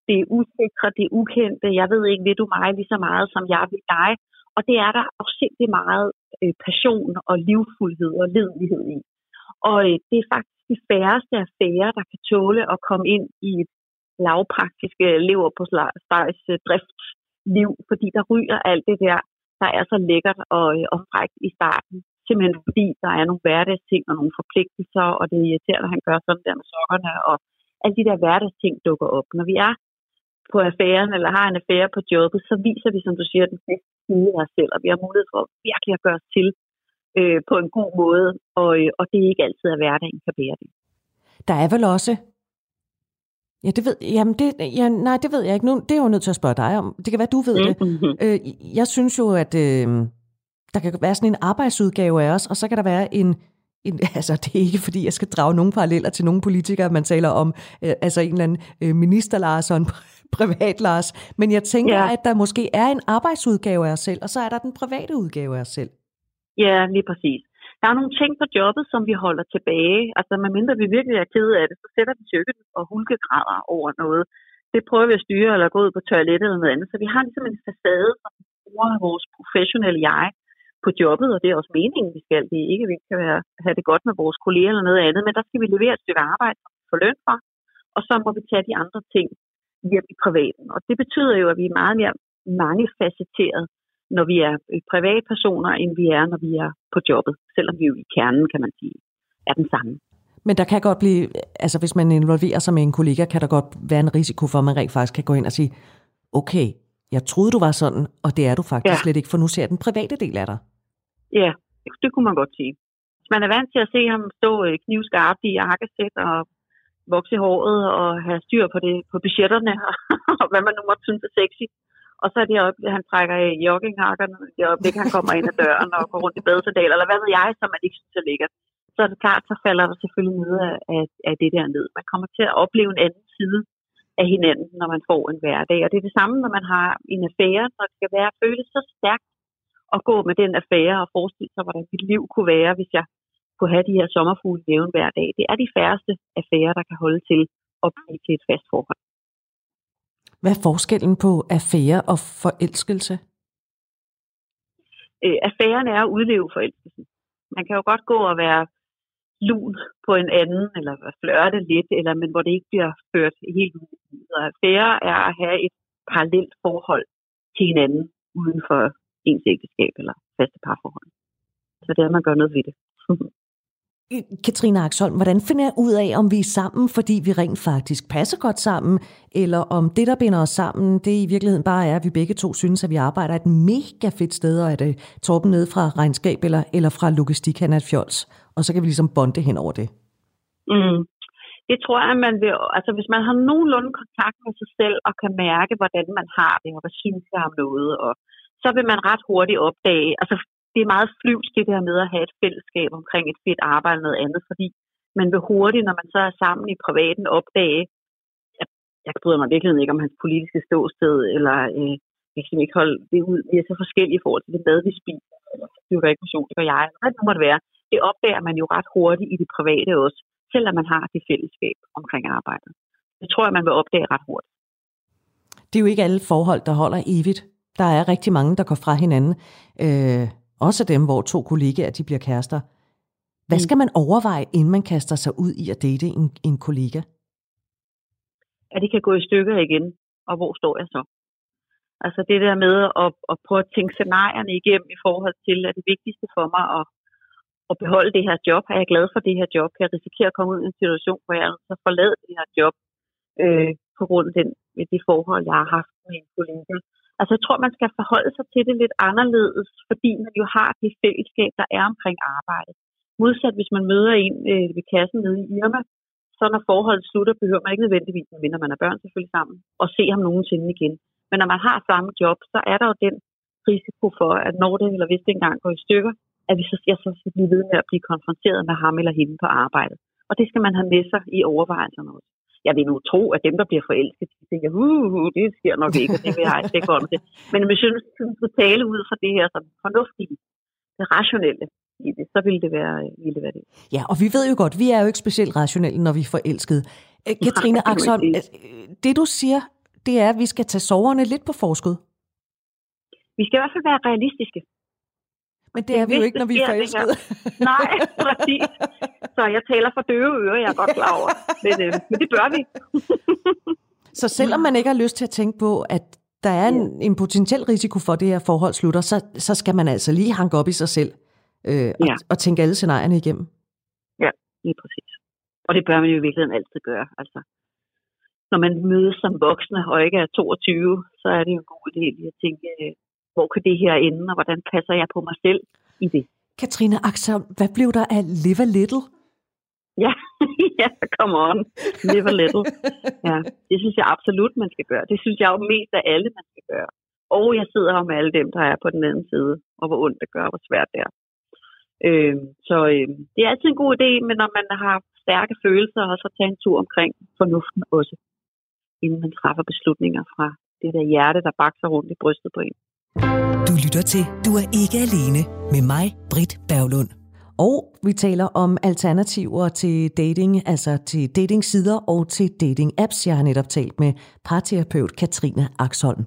[SPEAKER 4] det er usikre, det er ukendte, jeg ved ikke, vil du mig lige så meget, som jeg vil dig. Og det er der afsindig meget øh, passion og livfuldhed og ledelighed i. Og øh, det er faktisk de færreste affærer, der kan tåle at komme ind i et lavpraktisk øh, lever på slags øh, driftsliv, fordi der ryger alt det der, der er så lækkert og, øh, og frækt i starten. Simpelthen fordi der er nogle hverdagsting og nogle forpligtelser, og det er irriterende, at han gør sådan der med sokkerne, og alle de der hverdagsting dukker op. Når vi er på affæren eller har en affære på jobbet, så viser vi, som du siger, den bedste side af os selv, og vi har mulighed for virkelig at gøre os til øh, på en god måde, og, øh, og det er ikke altid, at hverdagen kan bære det.
[SPEAKER 2] Der er vel også Ja, det ved, jamen det, ja, nej, det ved jeg ikke. Nu, det er jo nødt til at spørge dig om. Det kan være, du ved det. Mm-hmm. Øh, jeg synes jo, at øh, der kan være sådan en arbejdsudgave af os, og så kan der være en en, altså det er ikke fordi, jeg skal drage nogle paralleller til nogle politikere, man taler om, øh, altså en eller anden øh, minister Lars og en privat Lars, men jeg tænker, ja. at der måske er en arbejdsudgave af os selv, og så er der den private udgave af os selv.
[SPEAKER 4] Ja, lige præcis. Der er nogle ting på jobbet, som vi holder tilbage. Altså, medmindre vi virkelig er kede af det, så sætter vi tykket og hulkegræder over noget. Det prøver vi at styre, eller gå ud på toilettet eller noget andet. Så vi har ligesom en facade, som bruger vores professionelle jeg på jobbet, og det er også meningen, vi skal. Det er ikke, at vi kan være, have det godt med vores kolleger eller noget andet, men der skal vi levere et stykke arbejde, får løn for, og så må vi tage de andre ting hjem i privaten. Og det betyder jo, at vi er meget mere mangefacetteret, når vi er privatpersoner, end vi er, når vi er på jobbet, selvom vi jo i kernen, kan man sige, er den samme.
[SPEAKER 2] Men der kan godt blive, altså hvis man involverer sig med en kollega, kan der godt være en risiko for, at man rent faktisk kan gå ind og sige, okay, jeg troede, du var sådan, og det er du faktisk ja. slet ikke, for nu ser jeg den private del af dig.
[SPEAKER 4] Ja, det kunne man godt sige. Man er vant til at se ham stå øh, knivskarpt i jakkesæt og vokse i håret og have styr på det på budgetterne, og hvad man nu måtte synes er sexy. Og så er det øjeblik, han trækker i jogginghakkerne, det øjeblik, han kommer ind ad døren og går rundt i badesandal, eller hvad ved jeg, som man ikke synes er lækkert. Så er det klart, så falder der selvfølgelig ned af, af, af det der ned. Man kommer til at opleve en anden side af hinanden, når man får en hverdag. Og det er det samme, når man har en affære, når det skal være føles så stærkt at gå med den affære og forestille sig, hvordan mit liv kunne være, hvis jeg kunne have de her sommerfugle nævn hver dag. Det er de færreste affærer, der kan holde til at blive til et fast forhold.
[SPEAKER 2] Hvad er forskellen på affære og forelskelse?
[SPEAKER 4] Øh, affæren er at udleve forelskelsen. Man kan jo godt gå og være lun på en anden, eller flørte lidt, eller, men hvor det ikke bliver ført helt ud. Så affære er at have et parallelt forhold til hinanden uden for ens ægteskab eller faste parforhold. Så det er, at man gør noget ved det.
[SPEAKER 2] Katrine Axholm, hvordan finder jeg ud af, om vi er sammen, fordi vi rent faktisk passer godt sammen, eller om det, der binder os sammen, det i virkeligheden bare er, at vi begge to synes, at vi arbejder et mega fedt sted, og at Torben nede fra regnskab eller, eller fra logistik, han er et fjols, og så kan vi ligesom bonde hen over det.
[SPEAKER 4] Mm. Det tror jeg, man vil, altså hvis man har nogenlunde kontakt med sig selv, og kan mærke, hvordan man har det, og hvad synes jeg om noget, og så vil man ret hurtigt opdage, altså det er meget flyvsk det der med at have et fællesskab omkring et fedt arbejde eller noget andet, fordi man vil hurtigt, når man så er sammen i privaten, opdage, jeg, jeg bryder mig virkelig ikke om hans politiske ståsted, eller øh, jeg kan ikke holde det ud. Vi er så forskellige i forhold til det mad, vi spiser, eller det ikke motion, det gør jeg, hvad det må det være. Det opdager man jo ret hurtigt i det private også, selvom man har det fællesskab omkring arbejdet. Det tror jeg, man vil opdage ret hurtigt.
[SPEAKER 2] Det er jo ikke alle forhold, der holder evigt. Der er rigtig mange, der går fra hinanden. Øh, også dem, hvor to kollegaer de bliver kærester. Hvad mm. skal man overveje, inden man kaster sig ud i at date en, en kollega?
[SPEAKER 4] At det kan gå i stykker igen, og hvor står jeg så? Altså det der med at, at prøve at tænke scenarierne igennem i forhold til, at det vigtigste for mig at, at beholde det her job. Er jeg glad for det her job? Kan jeg risikere at komme ud i en situation, hvor jeg så forlader det her job øh, på grund af den, det forhold, jeg har haft med en kollega? Altså jeg tror, man skal forholde sig til det lidt anderledes, fordi man jo har det fællesskab, der er omkring arbejdet. Modsat hvis man møder en øh, ved kassen nede i Irma, så når forholdet slutter, behøver man ikke nødvendigvis, medmindre man er børn selvfølgelig sammen, og se ham nogensinde igen. Men når man har samme job, så er der jo den risiko for, at når det eller hvis det engang går i stykker, at vi så, jeg så skal blive ved med at blive konfronteret med ham eller hende på arbejdet. Og det skal man have med sig i overvejelserne også jeg vil nu tro, at dem, der bliver forelsket, de tænker, uh, uh, det sker nok ikke, og det vil jeg ikke om det. Men hvis jeg skal tale ud fra det her som fornuftige, det rationelle, i det, så ville det, være, ville det være det.
[SPEAKER 2] Ja, og vi ved jo godt, vi er jo ikke specielt rationelle, når vi er forelskede. Øh, Katrine Axel, øh, det du siger, det er, at vi skal tage soverne lidt på forskud.
[SPEAKER 4] Vi skal i hvert fald være realistiske.
[SPEAKER 2] Men det er vi jo ikke, når vi er forelskede.
[SPEAKER 4] Nej, præcis. Så jeg taler for døve ører, jeg er godt klar over. Men, øh, men det bør vi.
[SPEAKER 2] så selvom man ikke har lyst til at tænke på, at der er en, en potentiel risiko for, at det her forhold slutter, så, så skal man altså lige hanke op i sig selv øh, og, ja. og tænke alle scenarierne igennem.
[SPEAKER 4] Ja, lige præcis. Og det bør man jo i virkeligheden altid gøre. Altså, når man mødes som voksne og ikke er 22, så er det jo en god idé at tænke, øh, hvor kan det her ende, og hvordan passer jeg på mig selv i det.
[SPEAKER 2] Katrine Axel, hvad blev der af Live a Little?
[SPEAKER 4] Ja, ja, come on. Live a little. Ja, det synes jeg absolut, man skal gøre. Det synes jeg jo mest af alle, man skal gøre. Og jeg sidder her med alle dem, der er på den anden side, og hvor ondt det gør, hvor svært det er. Øh, så øh, det er altid en god idé, men når man har stærke følelser, og så tage en tur omkring fornuften også, inden man træffer beslutninger fra det der hjerte, der bakser rundt i brystet på en.
[SPEAKER 1] Du lytter til Du er ikke alene med mig, Britt Berglund.
[SPEAKER 2] Og vi taler om alternativer til dating, altså til datingsider og til dating-apps. Jeg har netop talt med parterapeut Katrine Axholm.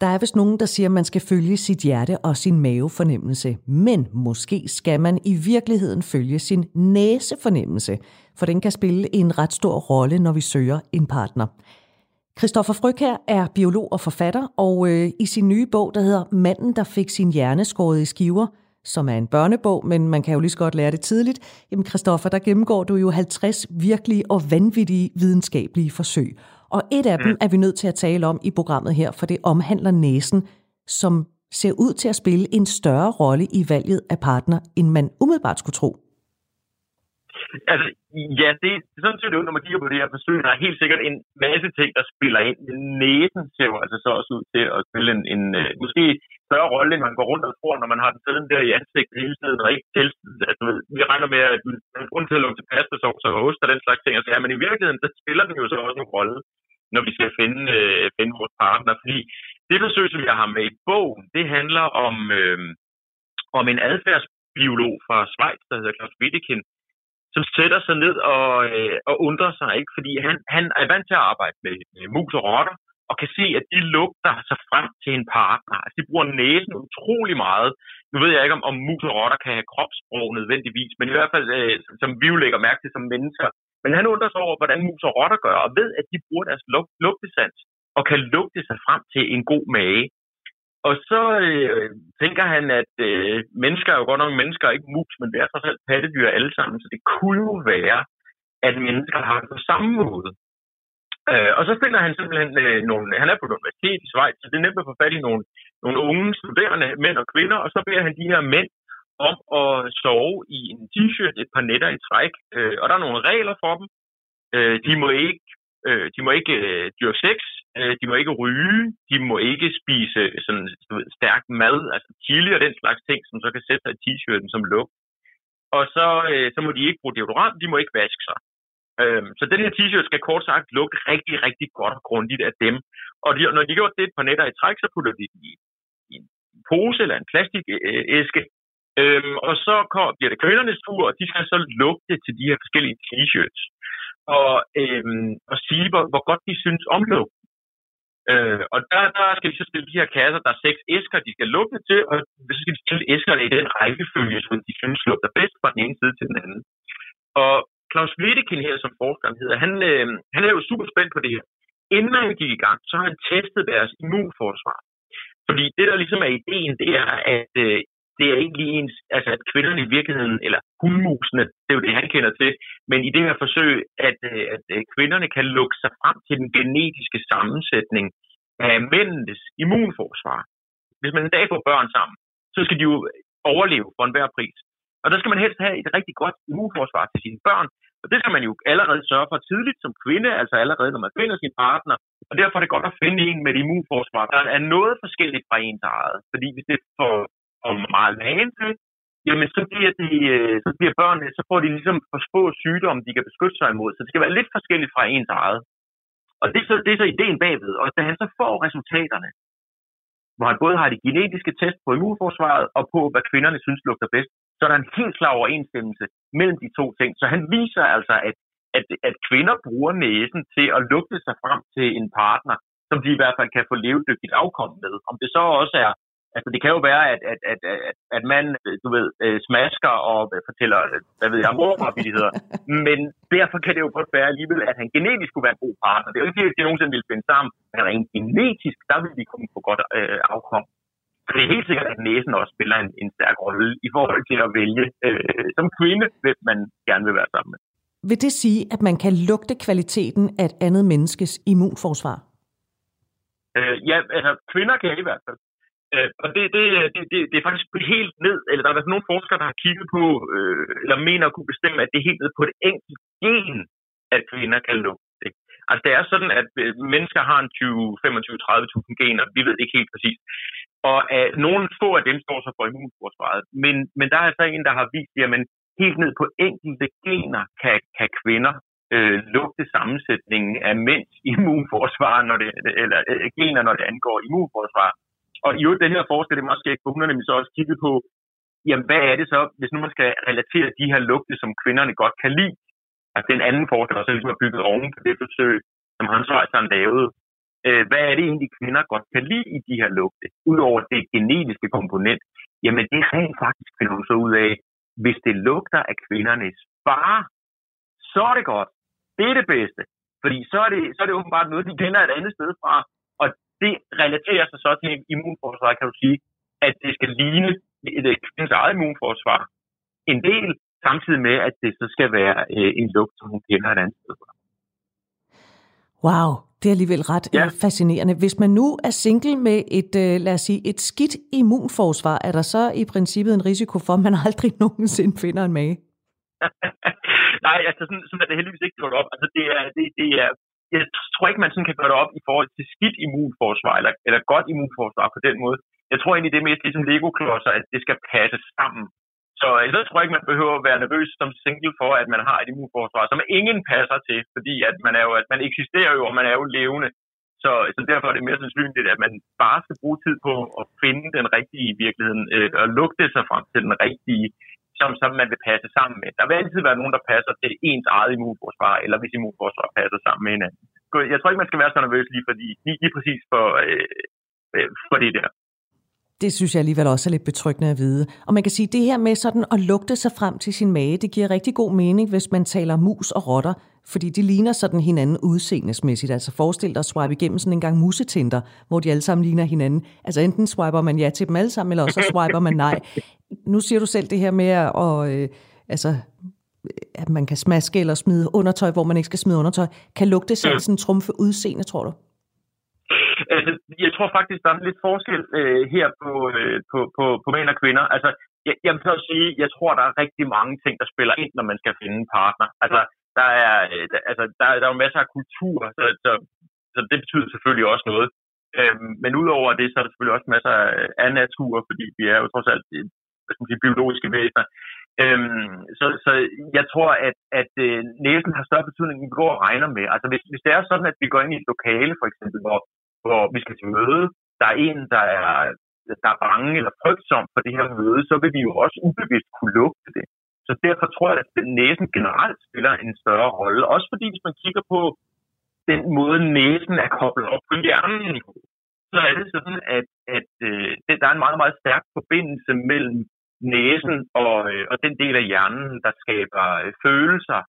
[SPEAKER 2] Der er vist nogen, der siger, at man skal følge sit hjerte og sin mavefornemmelse. Men måske skal man i virkeligheden følge sin næsefornemmelse, for den kan spille en ret stor rolle, når vi søger en partner. Christoffer her er biolog og forfatter, og øh, i sin nye bog, der hedder Manden, der fik sin hjerne skåret i skiver, som er en børnebog, men man kan jo lige så godt lære det tidligt. Jamen Christoffer, der gennemgår du jo 50 virkelige og vanvittige videnskabelige forsøg. Og et af dem mm. er vi nødt til at tale om i programmet her, for det omhandler næsen, som ser ud til at spille en større rolle i valget af partner, end man umiddelbart skulle tro.
[SPEAKER 5] Altså, ja, det, sådan ser det ud, når man kigger på det her forsøg, der er helt sikkert en masse ting, der spiller ind. Næsen ser jo altså så også ud til at spille en, en øh, måske større rolle, end man går rundt og tror, når man har den sådan der i ansigtet hele tiden, og ikke til. Altså, vi regner med, at grund til at lukke til pasta, så og ost og den slags ting, altså, ja, men i virkeligheden, så spiller den jo så også en rolle, når vi skal finde, øh, finde vores partner. Fordi det forsøg, som jeg har med i bogen, det handler om, øh, om en adfærdsbiolog fra Schweiz, der hedder Klaus Wittekind, som sætter sig ned og, øh, og undrer sig, ikke? fordi han, han er vant til at arbejde med, med mus og rotter, og kan se, at de lugter sig frem til en partner. Altså, de bruger næsen utrolig meget. Nu ved jeg ikke, om, om mus og rotter kan have kropssprog nødvendigvis, men i hvert fald, øh, som vi jo lægger mærke til som mennesker. Men han undrer sig over, hvordan mus og rotter gør, og ved, at de bruger deres lug- lugtesans og kan lugte sig frem til en god mage. Og så øh, tænker han, at øh, mennesker er jo godt nok mennesker, ikke mus, men det er trods alt pattedyr alle sammen, så det kunne jo være, at mennesker har det på samme måde. Øh, og så finder han simpelthen øh, nogle, han er på et universitet i Schweiz, så det er nemt at få fat i nogle, nogle unge studerende, mænd og kvinder, og så beder han de her mænd om at sove i en t-shirt et par nætter i træk. Øh, og der er nogle regler for dem. Øh, de må ikke Øh, de må ikke øh, dyrke sex, øh, de må ikke ryge, de må ikke spise sådan stærk mad, altså chili og den slags ting, som så kan sætte sig i t-shirten som lugt. Og så, øh, så må de ikke bruge deodorant, de må ikke vaske sig. Øh, så den her t-shirt skal kort sagt lugte rigtig, rigtig godt og grundigt af dem. Og de, når de gjort det et par nætter i træk, så putter de den i, i en pose eller en plastikæske, Øhm, og så kommer, bliver det kvindernes tur, og de skal så lugte til de her forskellige t-shirts og, øhm, og sige, hvor, hvor godt de synes om lugt. Øh, og der, der skal de så stille de her kasser, der er seks æsker, de skal lukke til, og så skal de stille æskerne i den rækkefølge, som de synes lugter bedst fra den ene side til den anden. Og Claus Wedekind her, som forskeren hedder, han, øh, han er jo super spændt på det her. Inden han gik i gang, så har han testet deres immunforsvar. Fordi det, der ligesom er ideen, det er, at øh, det er egentlig ens, altså at kvinderne i virkeligheden, eller hundmusene, det er jo det, han kender til, men i det her forsøg, at, øh, at øh, kvinderne kan lukke sig frem til den genetiske sammensætning af mændenes immunforsvar. Hvis man en dag får børn sammen, så skal de jo overleve for enhver pris. Og der skal man helst have et rigtig godt immunforsvar til sine børn, og det skal man jo allerede sørge for tidligt som kvinde, altså allerede når man finder sin partner. Og derfor er det godt at finde en med et immunforsvar, der er noget forskelligt fra ens eget. Fordi hvis det får og meget magen til, jamen så bliver, de, øh, så bliver børnene, så får de ligesom for små sygdomme, de kan beskytte sig imod. Så det skal være lidt forskelligt fra ens eget. Og det er så, det er så ideen bagved. Og da han så får resultaterne, hvor han både har de genetiske test på immunforsvaret og på, hvad kvinderne synes lugter bedst, så er der en helt klar overensstemmelse mellem de to ting. Så han viser altså, at, at, at kvinder bruger næsen til at lugte sig frem til en partner, som de i hvert fald kan få levedygtigt afkom med. Om det så også er Altså, det kan jo være, at, at, at, at, at man, du ved, øh, smasker og fortæller, hvad ved jeg, mormorbilligheder. Men derfor kan det jo godt være alligevel, at han genetisk kunne være en god partner. Det er jo ikke at de nogensinde ville finde sammen, men rent genetisk, der vil de kunne få godt øh, afkom. Så det er helt sikkert, at næsen også spiller en, en stærk rolle i forhold til at vælge øh, som kvinde, hvis man gerne vil være sammen med.
[SPEAKER 2] Vil det sige, at man kan lugte kvaliteten af et andet menneskes immunforsvar?
[SPEAKER 5] Øh, ja, altså kvinder kan i hvert fald. Øh, og det, det, det, det, det er faktisk helt ned, eller der er nogle forskere, der har kigget på, øh, eller mener at kunne bestemme, at det er helt ned på et enkelt gen, at kvinder kan lugte. Altså det er sådan, at øh, mennesker har en 20, 25, 30.000 gener, vi ved ikke helt præcis. Og øh, nogle få af dem står så for immunforsvaret. Men, men der er altså en, der har vist, at man helt ned på enkelte gener kan, kan kvinder øh, lugte sammensætningen af mænds immunforsvar, når det, eller øh, gener, når det angår immunforsvar. Og i øvrigt, den her forsker, det er måske ikke hun nemlig så også kigget på, jamen hvad er det så, hvis nu man skal relatere de her lugte, som kvinderne godt kan lide, altså den anden forsker, der så ligesom har bygget oven på det forsøg, som Hans Weissern lavede, øh, hvad er det egentlig, kvinder godt kan lide i de her lugte, udover det genetiske komponent, jamen det er rent faktisk finder så ud af, hvis det lugter af kvindernes far, så er det godt. Det er det bedste. Fordi så er det, så er det åbenbart noget, de kender et andet sted fra. Det relaterer sig så til immunforsvar, kan du sige, at det skal ligne et kvindens eget immunforsvar en del, samtidig med, at det så skal være øh, en lugt, som hun kender et andet sted fra.
[SPEAKER 2] Wow, det er alligevel ret ja. Øh, fascinerende. Hvis man nu er single med et, øh, lad os sige, et skidt immunforsvar, er der så i princippet en risiko for, at man aldrig nogensinde finder en mage?
[SPEAKER 5] Nej, altså sådan, sådan er det heldigvis ikke gjort op. Altså det er, det, det er, jeg tror ikke, man sådan kan gøre det op i forhold til skidt immunforsvar, eller, eller godt immunforsvar på den måde. Jeg tror egentlig, det er mest ligesom Lego-klodser, at det skal passe sammen. Så jeg tror ikke, man behøver at være nervøs som single for, at man har et immunforsvar, som ingen passer til, fordi at man, er jo, at man eksisterer jo, og man er jo levende. Så, så derfor er det mere sandsynligt, at man bare skal bruge tid på at finde den rigtige i virkeligheden, øh, og lugte sig frem til den rigtige som, som man vil passe sammen med. Der vil altid være nogen, der passer til ens eget immunforsvar, eller hvis immunforsvar passer sammen med hinanden. Jeg tror ikke, man skal være så nervøs lige, fordi, lige, lige præcis for, øh, øh, for det der.
[SPEAKER 2] Det synes jeg alligevel også er lidt betryggende at vide. Og man kan sige, at det her med sådan at lugte sig frem til sin mage, det giver rigtig god mening, hvis man taler mus og rotter, fordi de ligner sådan hinanden udseendesmæssigt. Altså forestil dig at swipe igennem sådan en gang musetinder, hvor de alle sammen ligner hinanden. Altså enten swiper man ja til dem alle sammen, eller også swiper man nej. Nu siger du selv det her med at, og, øh, altså, at man kan smaske eller smide undertøj, hvor man ikke skal smide undertøj. Kan lugte selv sådan trumfe udseende, tror du?
[SPEAKER 5] Altså, jeg tror faktisk, der er lidt forskel øh, her på, øh, på, på, på mænd og kvinder. Altså, jeg, jeg vil så sige, jeg tror, der er rigtig mange ting, der spiller ind, når man skal finde en partner. Altså, der er, øh, altså, der, der er jo masser af kultur, så, så, så det betyder selvfølgelig også noget. Øhm, men udover det, så er der selvfølgelig også masser af natur, fordi vi er jo trods alt øh, hvad skal man sige, biologiske væsener. Øhm, så, så jeg tror, at, at øh, næsen har større betydning, end vi går og regner med. Altså hvis, hvis det er sådan, at vi går ind i et lokale, for eksempel, hvor, hvor vi skal til møde, der er en, der er, der er bange eller frygtsom for det her møde, så vil vi jo også ubevidst kunne lugte det. Så derfor tror jeg, at næsen generelt spiller en større rolle. Også fordi, hvis man kigger på den måde, næsen er koblet op på hjernen, så er det sådan, at, at øh, der er en meget, meget stærk forbindelse mellem næsen og, øh, og den del af hjernen, der skaber øh, følelser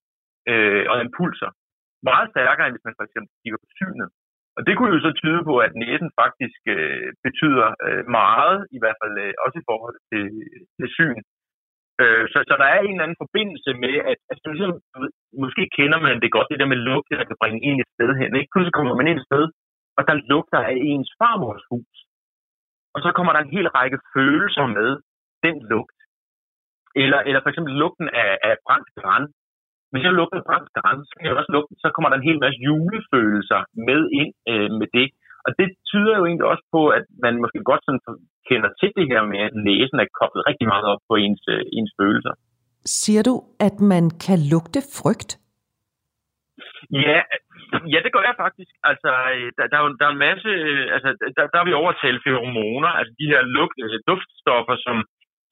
[SPEAKER 5] øh, og impulser. Meget stærkere, end hvis man for eksempel kigger på synet. Og det kunne jo så tyde på, at næsen faktisk øh, betyder øh, meget, i hvert fald øh, også i forhold til, øh, til syn. Øh, så, så der er en eller anden forbindelse med, at altså, ligesom, måske kender man det godt, det der med lugte, der kan bringe en et sted hen. Ikke? Pludselig kommer man ind et sted, og der lugter af ens farmors hus. Og så kommer der en hel række følelser med den lugt. Eller, eller for eksempel lugten af, af brændt græn. Hvis jeg lugter brændt græn, så, kan jeg også lugte, så kommer der en hel masse julefølelser med ind øh, med det. Og det tyder jo egentlig også på, at man måske godt sådan kender til det her med, at næsen er koblet rigtig meget op på ens, øh, ens følelser.
[SPEAKER 2] Siger du, at man kan lugte frygt?
[SPEAKER 5] Ja, ja, det gør jeg faktisk. Altså, der, der, er, der er en masse, altså, der, der er vi overtalt feromoner, altså de her lugt, øh, duftstoffer, som,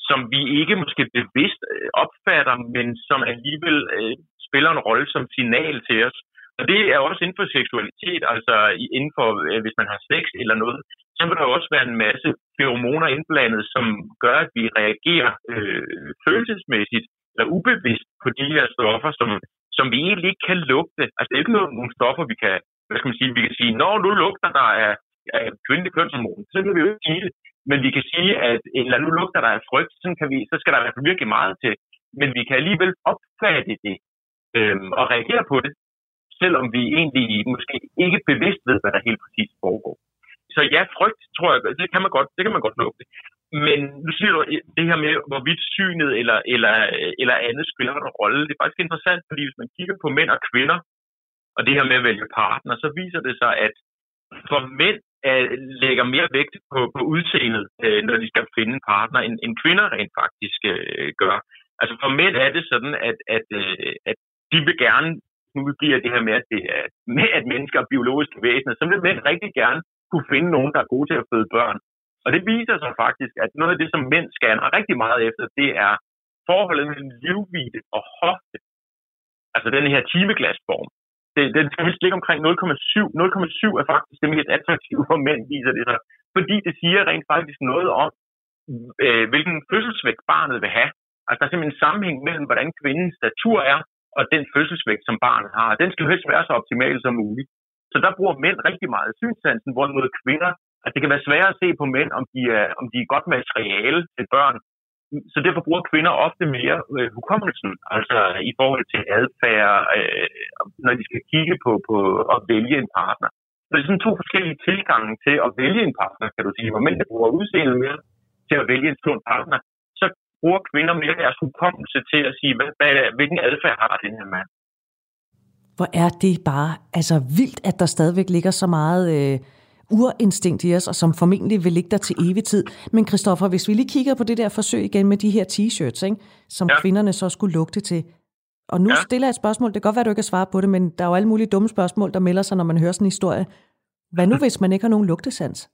[SPEAKER 5] som vi ikke måske bevidst øh, opfatter, men som alligevel øh, spiller en rolle som signal til os. Og det er også inden for seksualitet, altså inden for, øh, hvis man har sex eller noget, så vil der også være en masse feromoner indblandet, som gør, at vi reagerer øh, følelsesmæssigt eller ubevidst på de her stoffer, som, som vi egentlig ikke kan lugte. Altså det er ikke nogen, nogle stoffer, vi kan, hvad skal man sige, vi kan sige, når nu lugter der af, af kvindelig kønshormon, så kan vi jo ikke sige det. Men vi kan sige, at eller nu lugter der af frygt, så, kan vi, så skal der i hvert fald virkelig meget til. Men vi kan alligevel opfatte det øhm, og reagere på det, selvom vi egentlig måske ikke bevidst ved, hvad der helt præcis foregår. Så ja, frygt, tror jeg, det kan man godt, det kan man godt lukke. Men nu siger du det her med, hvorvidt synet eller, eller, eller andet spiller en rolle. Det er faktisk interessant, fordi hvis man kigger på mænd og kvinder, og det her med at vælge partner, så viser det sig, at for mænd, øh, lægger mere vægt på, på udseendet, øh, når de skal finde en partner, end, end kvinder rent faktisk øh, gør. Altså for mænd er det sådan, at, at, øh, at de vil gerne, nu bliver det her med, at, det er, med, at mennesker er biologiske væsener, så vil mænd rigtig gerne kunne finde nogen, der er gode til at føde børn. Og det viser sig faktisk, at noget af det, som mænd scanner rigtig meget efter, det er forholdet mellem livvide og hofte. Altså den her timeglasform. Det, den skal helst ligge omkring 0,7. 0,7 er faktisk det mest attraktive for mænd, viser det sig. Fordi det siger rent faktisk noget om, øh, hvilken fødselsvægt barnet vil have. Altså der er simpelthen en sammenhæng mellem, hvordan kvindens statur er, og den fødselsvægt, som barnet har. Den skal helst være så optimal som muligt. Så der bruger mænd rigtig meget synssansen, hvorimod kvinder, at det kan være sværere at se på mænd, om de er, om de er godt materiale til børn. Så derfor bruger kvinder ofte mere øh, hukommelsen, altså i forhold til adfærd, øh, når de skal kigge på, på at vælge en partner. Så det er sådan to forskellige tilgange til at vælge en partner, kan du sige. Hvor mænd bruger udseendet mere til at vælge en sund partner, bruger kvinder mere deres hukommelse til at sige, hvad, hvad, hvilken adfærd har den her mand.
[SPEAKER 2] Hvor er det bare altså vildt, at der stadigvæk ligger så meget øh, urinstinkt i os, og som formentlig vil ligge der til evig tid. Men Christoffer, hvis vi lige kigger på det der forsøg igen med de her t-shirts, ikke, som ja. kvinderne så skulle lugte til. Og nu ja. stiller jeg et spørgsmål. Det kan godt være, du ikke kan svare på det, men der er jo alle mulige dumme spørgsmål, der melder sig, når man hører sådan en historie. Hvad nu, hvis man ikke har nogen lugtesans?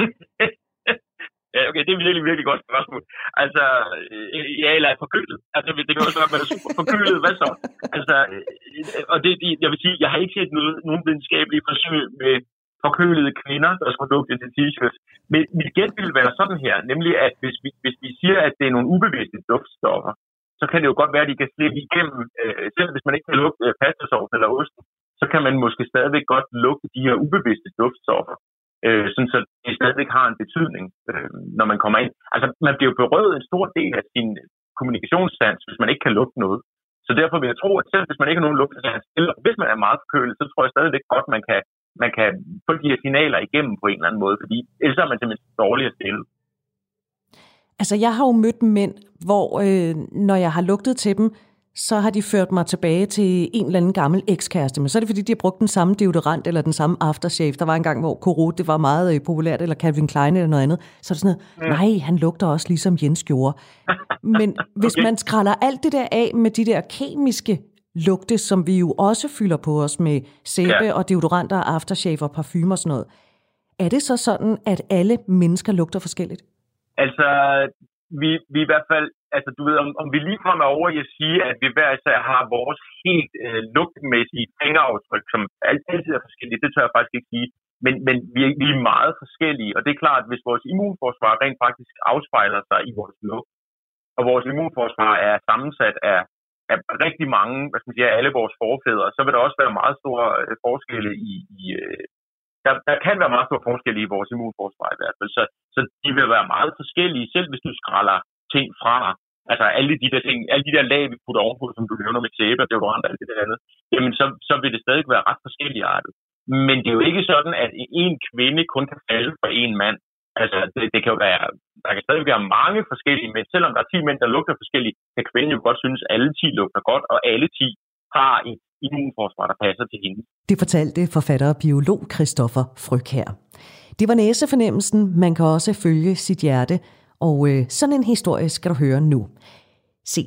[SPEAKER 5] Ja, okay, det er virkelig, virkelig godt spørgsmål. Altså, øh, ja, eller er forkølet. Altså, det kan også være, at man er super forkølet. Hvad så? Altså, øh, og det, jeg vil sige, jeg har ikke set noget, nogen videnskabelige forsøg med forkølede kvinder, der skulle lugte til t-shirts. Men mit gæt ville være sådan her, nemlig at hvis vi, hvis vi siger, at det er nogle ubevidste duftstoffer, så kan det jo godt være, at de kan slippe igennem, øh, selv hvis man ikke kan lugte øh, pastasovs eller ost, så kan man måske stadigvæk godt lugte de her ubevidste duftstoffer øh, sådan så det stadigvæk har en betydning, øh, når man kommer ind. Altså, man bliver jo berøvet en stor del af sin kommunikationssans, hvis man ikke kan lugte noget. Så derfor vil jeg tro, at selv hvis man ikke har nogen lugtesans, eller hvis man er meget forkølet, så tror jeg stadigvæk godt, man kan, man kan få de her signaler igennem på en eller anden måde, fordi ellers er man simpelthen dårligere stillet.
[SPEAKER 2] Altså, jeg har jo mødt mænd, hvor øh, når jeg har lugtet til dem, så har de ført mig tilbage til en eller anden gammel ekskæreste. Men så er det, fordi de har brugt den samme deodorant eller den samme aftershave. Der var en gang, hvor Koro, det var meget øh, populært, eller Calvin Klein eller noget andet. Så er det sådan noget, nej, han lugter også ligesom Jens gjorde. Men hvis okay. man skræller alt det der af med de der kemiske lugte, som vi jo også fylder på os med sæbe ja. og deodoranter, aftershave og parfumer og sådan noget. Er det så sådan, at alle mennesker lugter forskelligt?
[SPEAKER 5] Altså, vi, vi i hvert fald, altså du ved, om, om vi lige kommer over i at sige, at vi hver især har vores helt øh, lugtmæssige fingeraftryk, som altid er forskellige, det tør jeg faktisk ikke sige. Men, men vi, er, vi er meget forskellige, og det er klart, at hvis vores immunforsvar rent faktisk afspejler sig i vores lugt, og vores immunforsvar er sammensat af, af rigtig mange, hvad skal man sige, alle vores forfædre, så vil der også være meget store øh, forskelle i, i øh, der, der kan være meget store forskel i vores immunforsvar i hvert fald. Så, så de vil være meget forskellige, selv hvis du skræller ting fra. Altså alle de der ting, alle de der lag, vi putter ovenpå, som du nævner med sæbe og deodorant og alt det der andet, jamen så, så vil det stadig være ret forskellige arter. Men det er jo ikke sådan, at en kvinde kun kan falde for en mand. Altså, det, det kan jo være, der kan stadig være mange forskellige mænd. Selvom der er 10 mænd, der lugter forskelligt, kan kvinden jo godt synes, at alle 10 lugter godt, og alle 10 har et immunforsvar, der passer til hende.
[SPEAKER 2] Det fortalte forfatter og biolog Christoffer Fryg her. Det var næsefornemmelsen. Man kan også følge sit hjerte. Og øh, sådan en historie skal du høre nu. Se,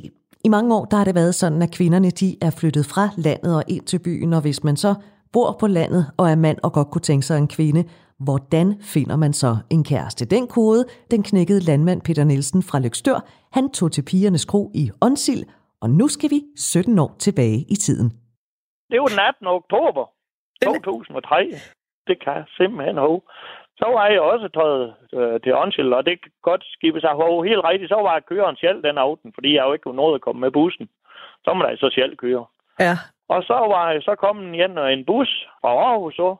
[SPEAKER 2] i mange år der har det været sådan, at kvinderne de er flyttet fra landet og ind til byen, og hvis man så bor på landet og er mand og godt kunne tænke sig en kvinde, hvordan finder man så en kæreste? Den kode, den knækkede landmand Peter Nielsen fra Lykstør, han tog til pigernes kro i Onsild, og nu skal vi 17 år tilbage i tiden.
[SPEAKER 6] Det var den 18. oktober 2003. Det kan jeg simpelthen huske. Så var jeg også taget øh, til Onsild, og det godt skibe sig ho helt rigtigt. Så var køreren selv den aften, fordi jeg jo ikke nået at komme med bussen. Så må jeg så selv køre.
[SPEAKER 2] Ja.
[SPEAKER 6] Og så var jeg så kommet igen en bus fra Aarhus, så,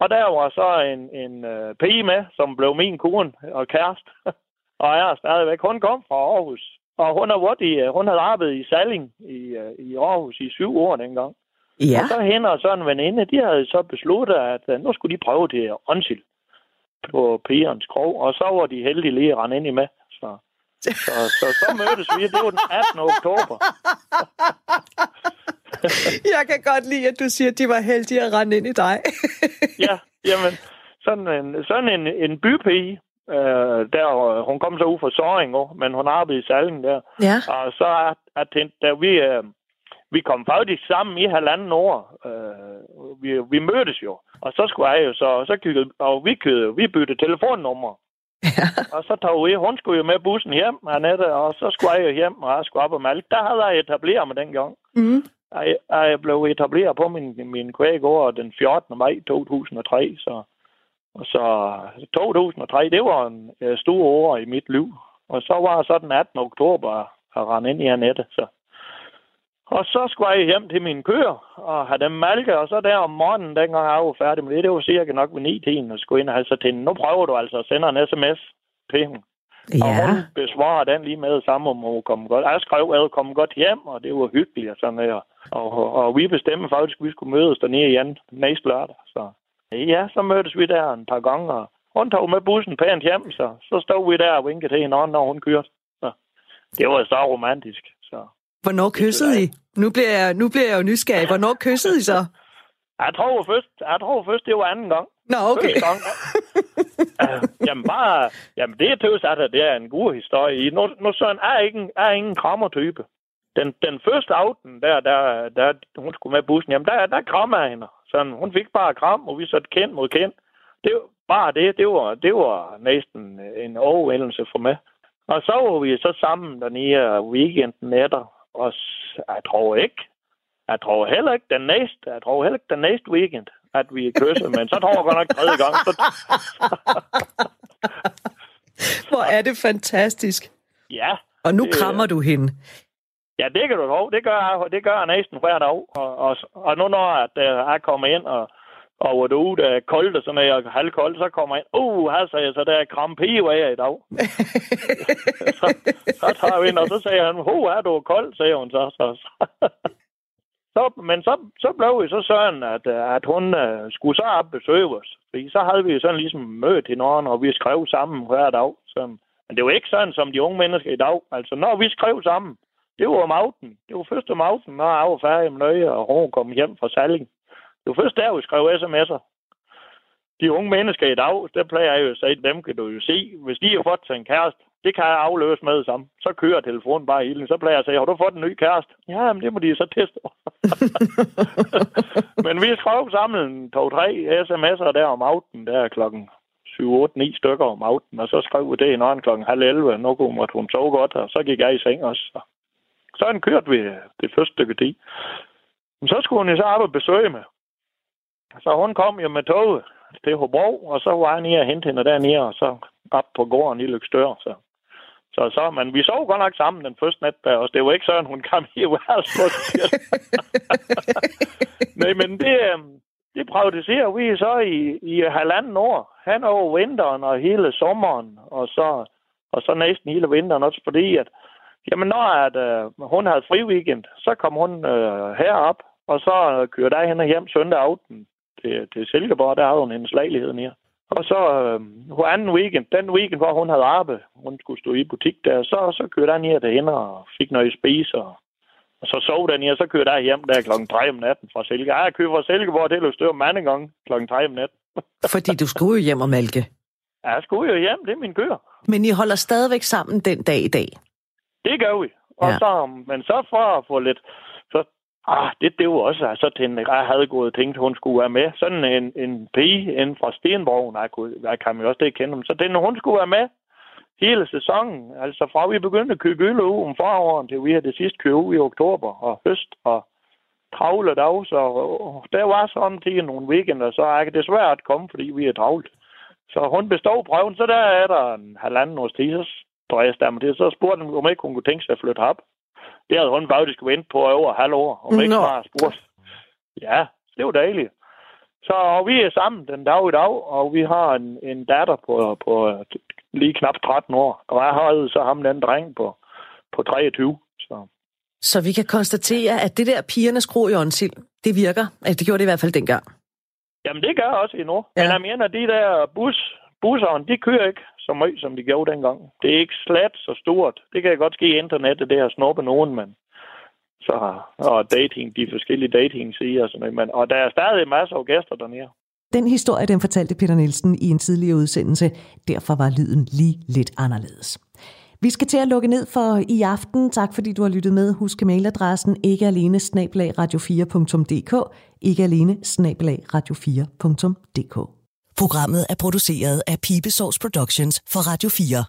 [SPEAKER 6] og der var så en, en uh, pige med, som blev min kone og kæreste. og jeg er stadigvæk. Hun kom fra Aarhus. Og hun, er i, hun havde arbejdet i Salling i, uh, i Aarhus i syv år dengang.
[SPEAKER 2] Ja.
[SPEAKER 6] Og så hende og så en veninde, de havde så besluttet, at nu skulle de prøve det Onsild på pigernes krog, og så var de heldige lige at rende ind i med. Så, så, så, så mødtes vi, det var den 18. oktober.
[SPEAKER 2] Jeg kan godt lide, at du siger, at de var heldige at rende ind i dig.
[SPEAKER 6] ja, jamen, sådan en, sådan en, en bypige, øh, der, hun kom så ud fra Soring, men hun arbejdede i Salgen der.
[SPEAKER 2] Ja.
[SPEAKER 6] Og så er, er tænkt, da vi, øh, vi kom faktisk sammen i halvanden år. Øh, vi, vi mødtes jo. Og så skulle jeg jo så, så kiggede, og vi, kiggede, vi byttede telefonnummer.
[SPEAKER 2] Ja.
[SPEAKER 6] Og så tog vi, hun skulle jo med bussen hjem, Annette, og så skulle jeg jo hjem, og jeg skulle op og malke. Der havde jeg etableret mig dengang.
[SPEAKER 2] Mm.
[SPEAKER 6] Jeg, jeg blev etableret på min, min kvægård den 14. maj 2003, så, og så 2003, det var en øh, stor år i mit liv. Og så var så den 18. oktober at rende ind i Annette, så. Og så skulle jeg hjem til mine køer og have dem malke, og så der om morgenen, dengang jeg var færdig med det, det var cirka nok ved 9 tiden, og skulle ind og have så til. Nu prøver du altså at sende en sms til hende. Og
[SPEAKER 2] Ja.
[SPEAKER 6] hun besvarer den lige med det samme, om hun kom godt. Jeg skrev, at jeg kom godt hjem, og det var hyggeligt og sådan noget. Og, og, og vi bestemte faktisk, at vi skulle mødes dernede igen næste lørdag. Så ja, så mødtes vi der en par gange, og hun tog med bussen pænt hjem, så, så stod vi der og vinkede til hinanden, når hun kørte. Så det var så romantisk. Så
[SPEAKER 2] Hvornår kyssede I? Nu bliver, jeg, nu bliver jeg jo nysgerrig. Hvornår kyssede I så?
[SPEAKER 6] jeg tror først, jeg tror først, det var anden gang.
[SPEAKER 2] Nå, okay.
[SPEAKER 6] Første gang. uh, jamen bare, jamen det er tøs, at det er en god historie. Nu, nu sådan er ikke en, er ingen krammertype. Den, den første aften, der, der, der, hun skulle med bussen, jamen der, der krammer jeg hende. Sådan, hun fik bare kram, og vi satte kendt mod kendt. Det var bare det, det var, det var næsten en overvældelse for mig. Og så var vi så sammen dernede weekenden efter, og jeg tror ikke, jeg tror heller ikke den næste, jeg tror heller ikke den næste weekend, at vi kysser, men så tror jeg godt nok tredje gang. Så,
[SPEAKER 2] Hvor er det fantastisk.
[SPEAKER 6] ja,
[SPEAKER 2] Og nu
[SPEAKER 6] Det-
[SPEAKER 2] krammer du hende.
[SPEAKER 6] ja, det kan du tro. Det gør jeg, det gør jeg næsten hver dag. Og, og, og nu når at, uh, jeg kommer ind, og, og hvor er ude, der er koldt og sådan noget, og halvkoldt, så kommer jeg ind. Uh, her sagde jeg, så der er krampe af i dag. så, så tager vi ind, og så siger han, hu, er du kold, siger hun så. så, så. så men så, så blev vi så sådan, at, at hun uh, skulle så op besøge os. Fordi så havde vi sådan ligesom mødt hinanden, og vi skrev sammen hver dag. Så, men det var ikke sådan, som de unge mennesker i dag. Altså, når vi skrev sammen, det var om aftenen. Det var først om aftenen, når jeg var færdig med nøje, og hun kom hjem fra salgen. Det var først der, vi skrev sms'er. De unge mennesker i dag, der plejer jeg jo at sige, dem kan du jo se. Hvis de har fået sig en kæreste, det kan jeg afløse med sammen. Så kører telefonen bare hele tiden. Så plejer jeg at sige, har du fået en ny kæreste? Ja, men det må de så teste. men vi skrev sammen to-tre sms'er der om aftenen, der klokken 7, 8, 9 stykker om aftenen, og så skrev vi det hinanden klokken halv 11. Nu kunne måtte hun sove godt, og så gik jeg i seng også. Så sådan kørte vi det første stykke tid. Men så skulle hun jo så op og besøge mig. Så hun kom jo med toget til Hobro, og så var jeg nede og hente hende dernede, og så op på gården i Lykstør. Så. Så, så, men vi sov godt nok sammen den første nat der også. Det var ikke sådan, hun kom i værelset. Nej, men det, øhm, det praktiserer vi så i, i halvanden år. Han over vinteren og hele sommeren, og så, og så næsten hele vinteren også, fordi at, jamen når at, øh, hun havde fri weekend, så kom hun øh, herop, og så kørte jeg hende hjem søndag aften til, til Silkeborg, der havde hun hendes lejlighed nede. Og så øh, på anden weekend, den weekend, hvor hun havde arbejde, hun skulle stå i butik der, så, så kørte jeg ned til hende og fik noget at spise, og, og så sov nede, og så kørte jeg hjem der klokken 3 om natten fra Silkeborg. Jeg kørte fra Silkeborg til Løstør mange gange klokken 3 om natten.
[SPEAKER 2] Fordi du skulle jo hjem og malke.
[SPEAKER 6] Ja, Jeg skulle jo hjem, det er min køer.
[SPEAKER 2] Men I holder stadigvæk sammen den dag i dag.
[SPEAKER 6] Det gør vi. Og
[SPEAKER 2] Ja.
[SPEAKER 6] ja. så, men så for at få lidt... Ah, det, det var også altså, så tænkte jeg havde gået og tænkt, hun skulle være med. Sådan en, en pige inden fra Stenborg, jeg, kunne, jeg kan jo også det kende dem. Så den, hun skulle være med hele sæsonen. Altså fra vi begyndte at købe gylde om foråret, til vi havde det sidste købe i oktober og høst og travle dag. Så der var sådan til nogle weekender, så er det desværre at komme, fordi vi er travlt. Så hun bestod prøven, så der er der en halvanden års tid, så jeg det. Så spurgte hun, om ikke hun kunne tænke sig at flytte op. Det havde hun faktisk ventet på over halv år, om ikke
[SPEAKER 2] Nå.
[SPEAKER 6] bare spurgt. Ja, det var dejligt. Så og vi er sammen den dag i dag, og vi har en, en datter på, på lige knap 13 år. Og jeg har så ham den dreng på, på 23. Så.
[SPEAKER 2] Så vi kan konstatere, at det der pigernes gro i åndsild, det virker. Altså, det gjorde det i hvert fald dengang.
[SPEAKER 6] Jamen, det gør også endnu. Ja. Men jeg mener, de der bus, busserne, de kører ikke så meget, som de gjorde dengang. Det er ikke slet så stort. Det kan godt ske i internettet, det har snuppet nogen, men så, og dating, de forskellige dating siger og sådan noget. Men, og der er stadig masser af gæster dernede.
[SPEAKER 2] Den historie, den fortalte Peter Nielsen i en tidligere udsendelse. Derfor var lyden lige lidt anderledes. Vi skal til at lukke ned for i aften. Tak fordi du har lyttet med. Husk mailadressen ikke alene radio4.dk ikke alene radio4.dk
[SPEAKER 1] Programmet er produceret af Pibesovs Productions for Radio 4.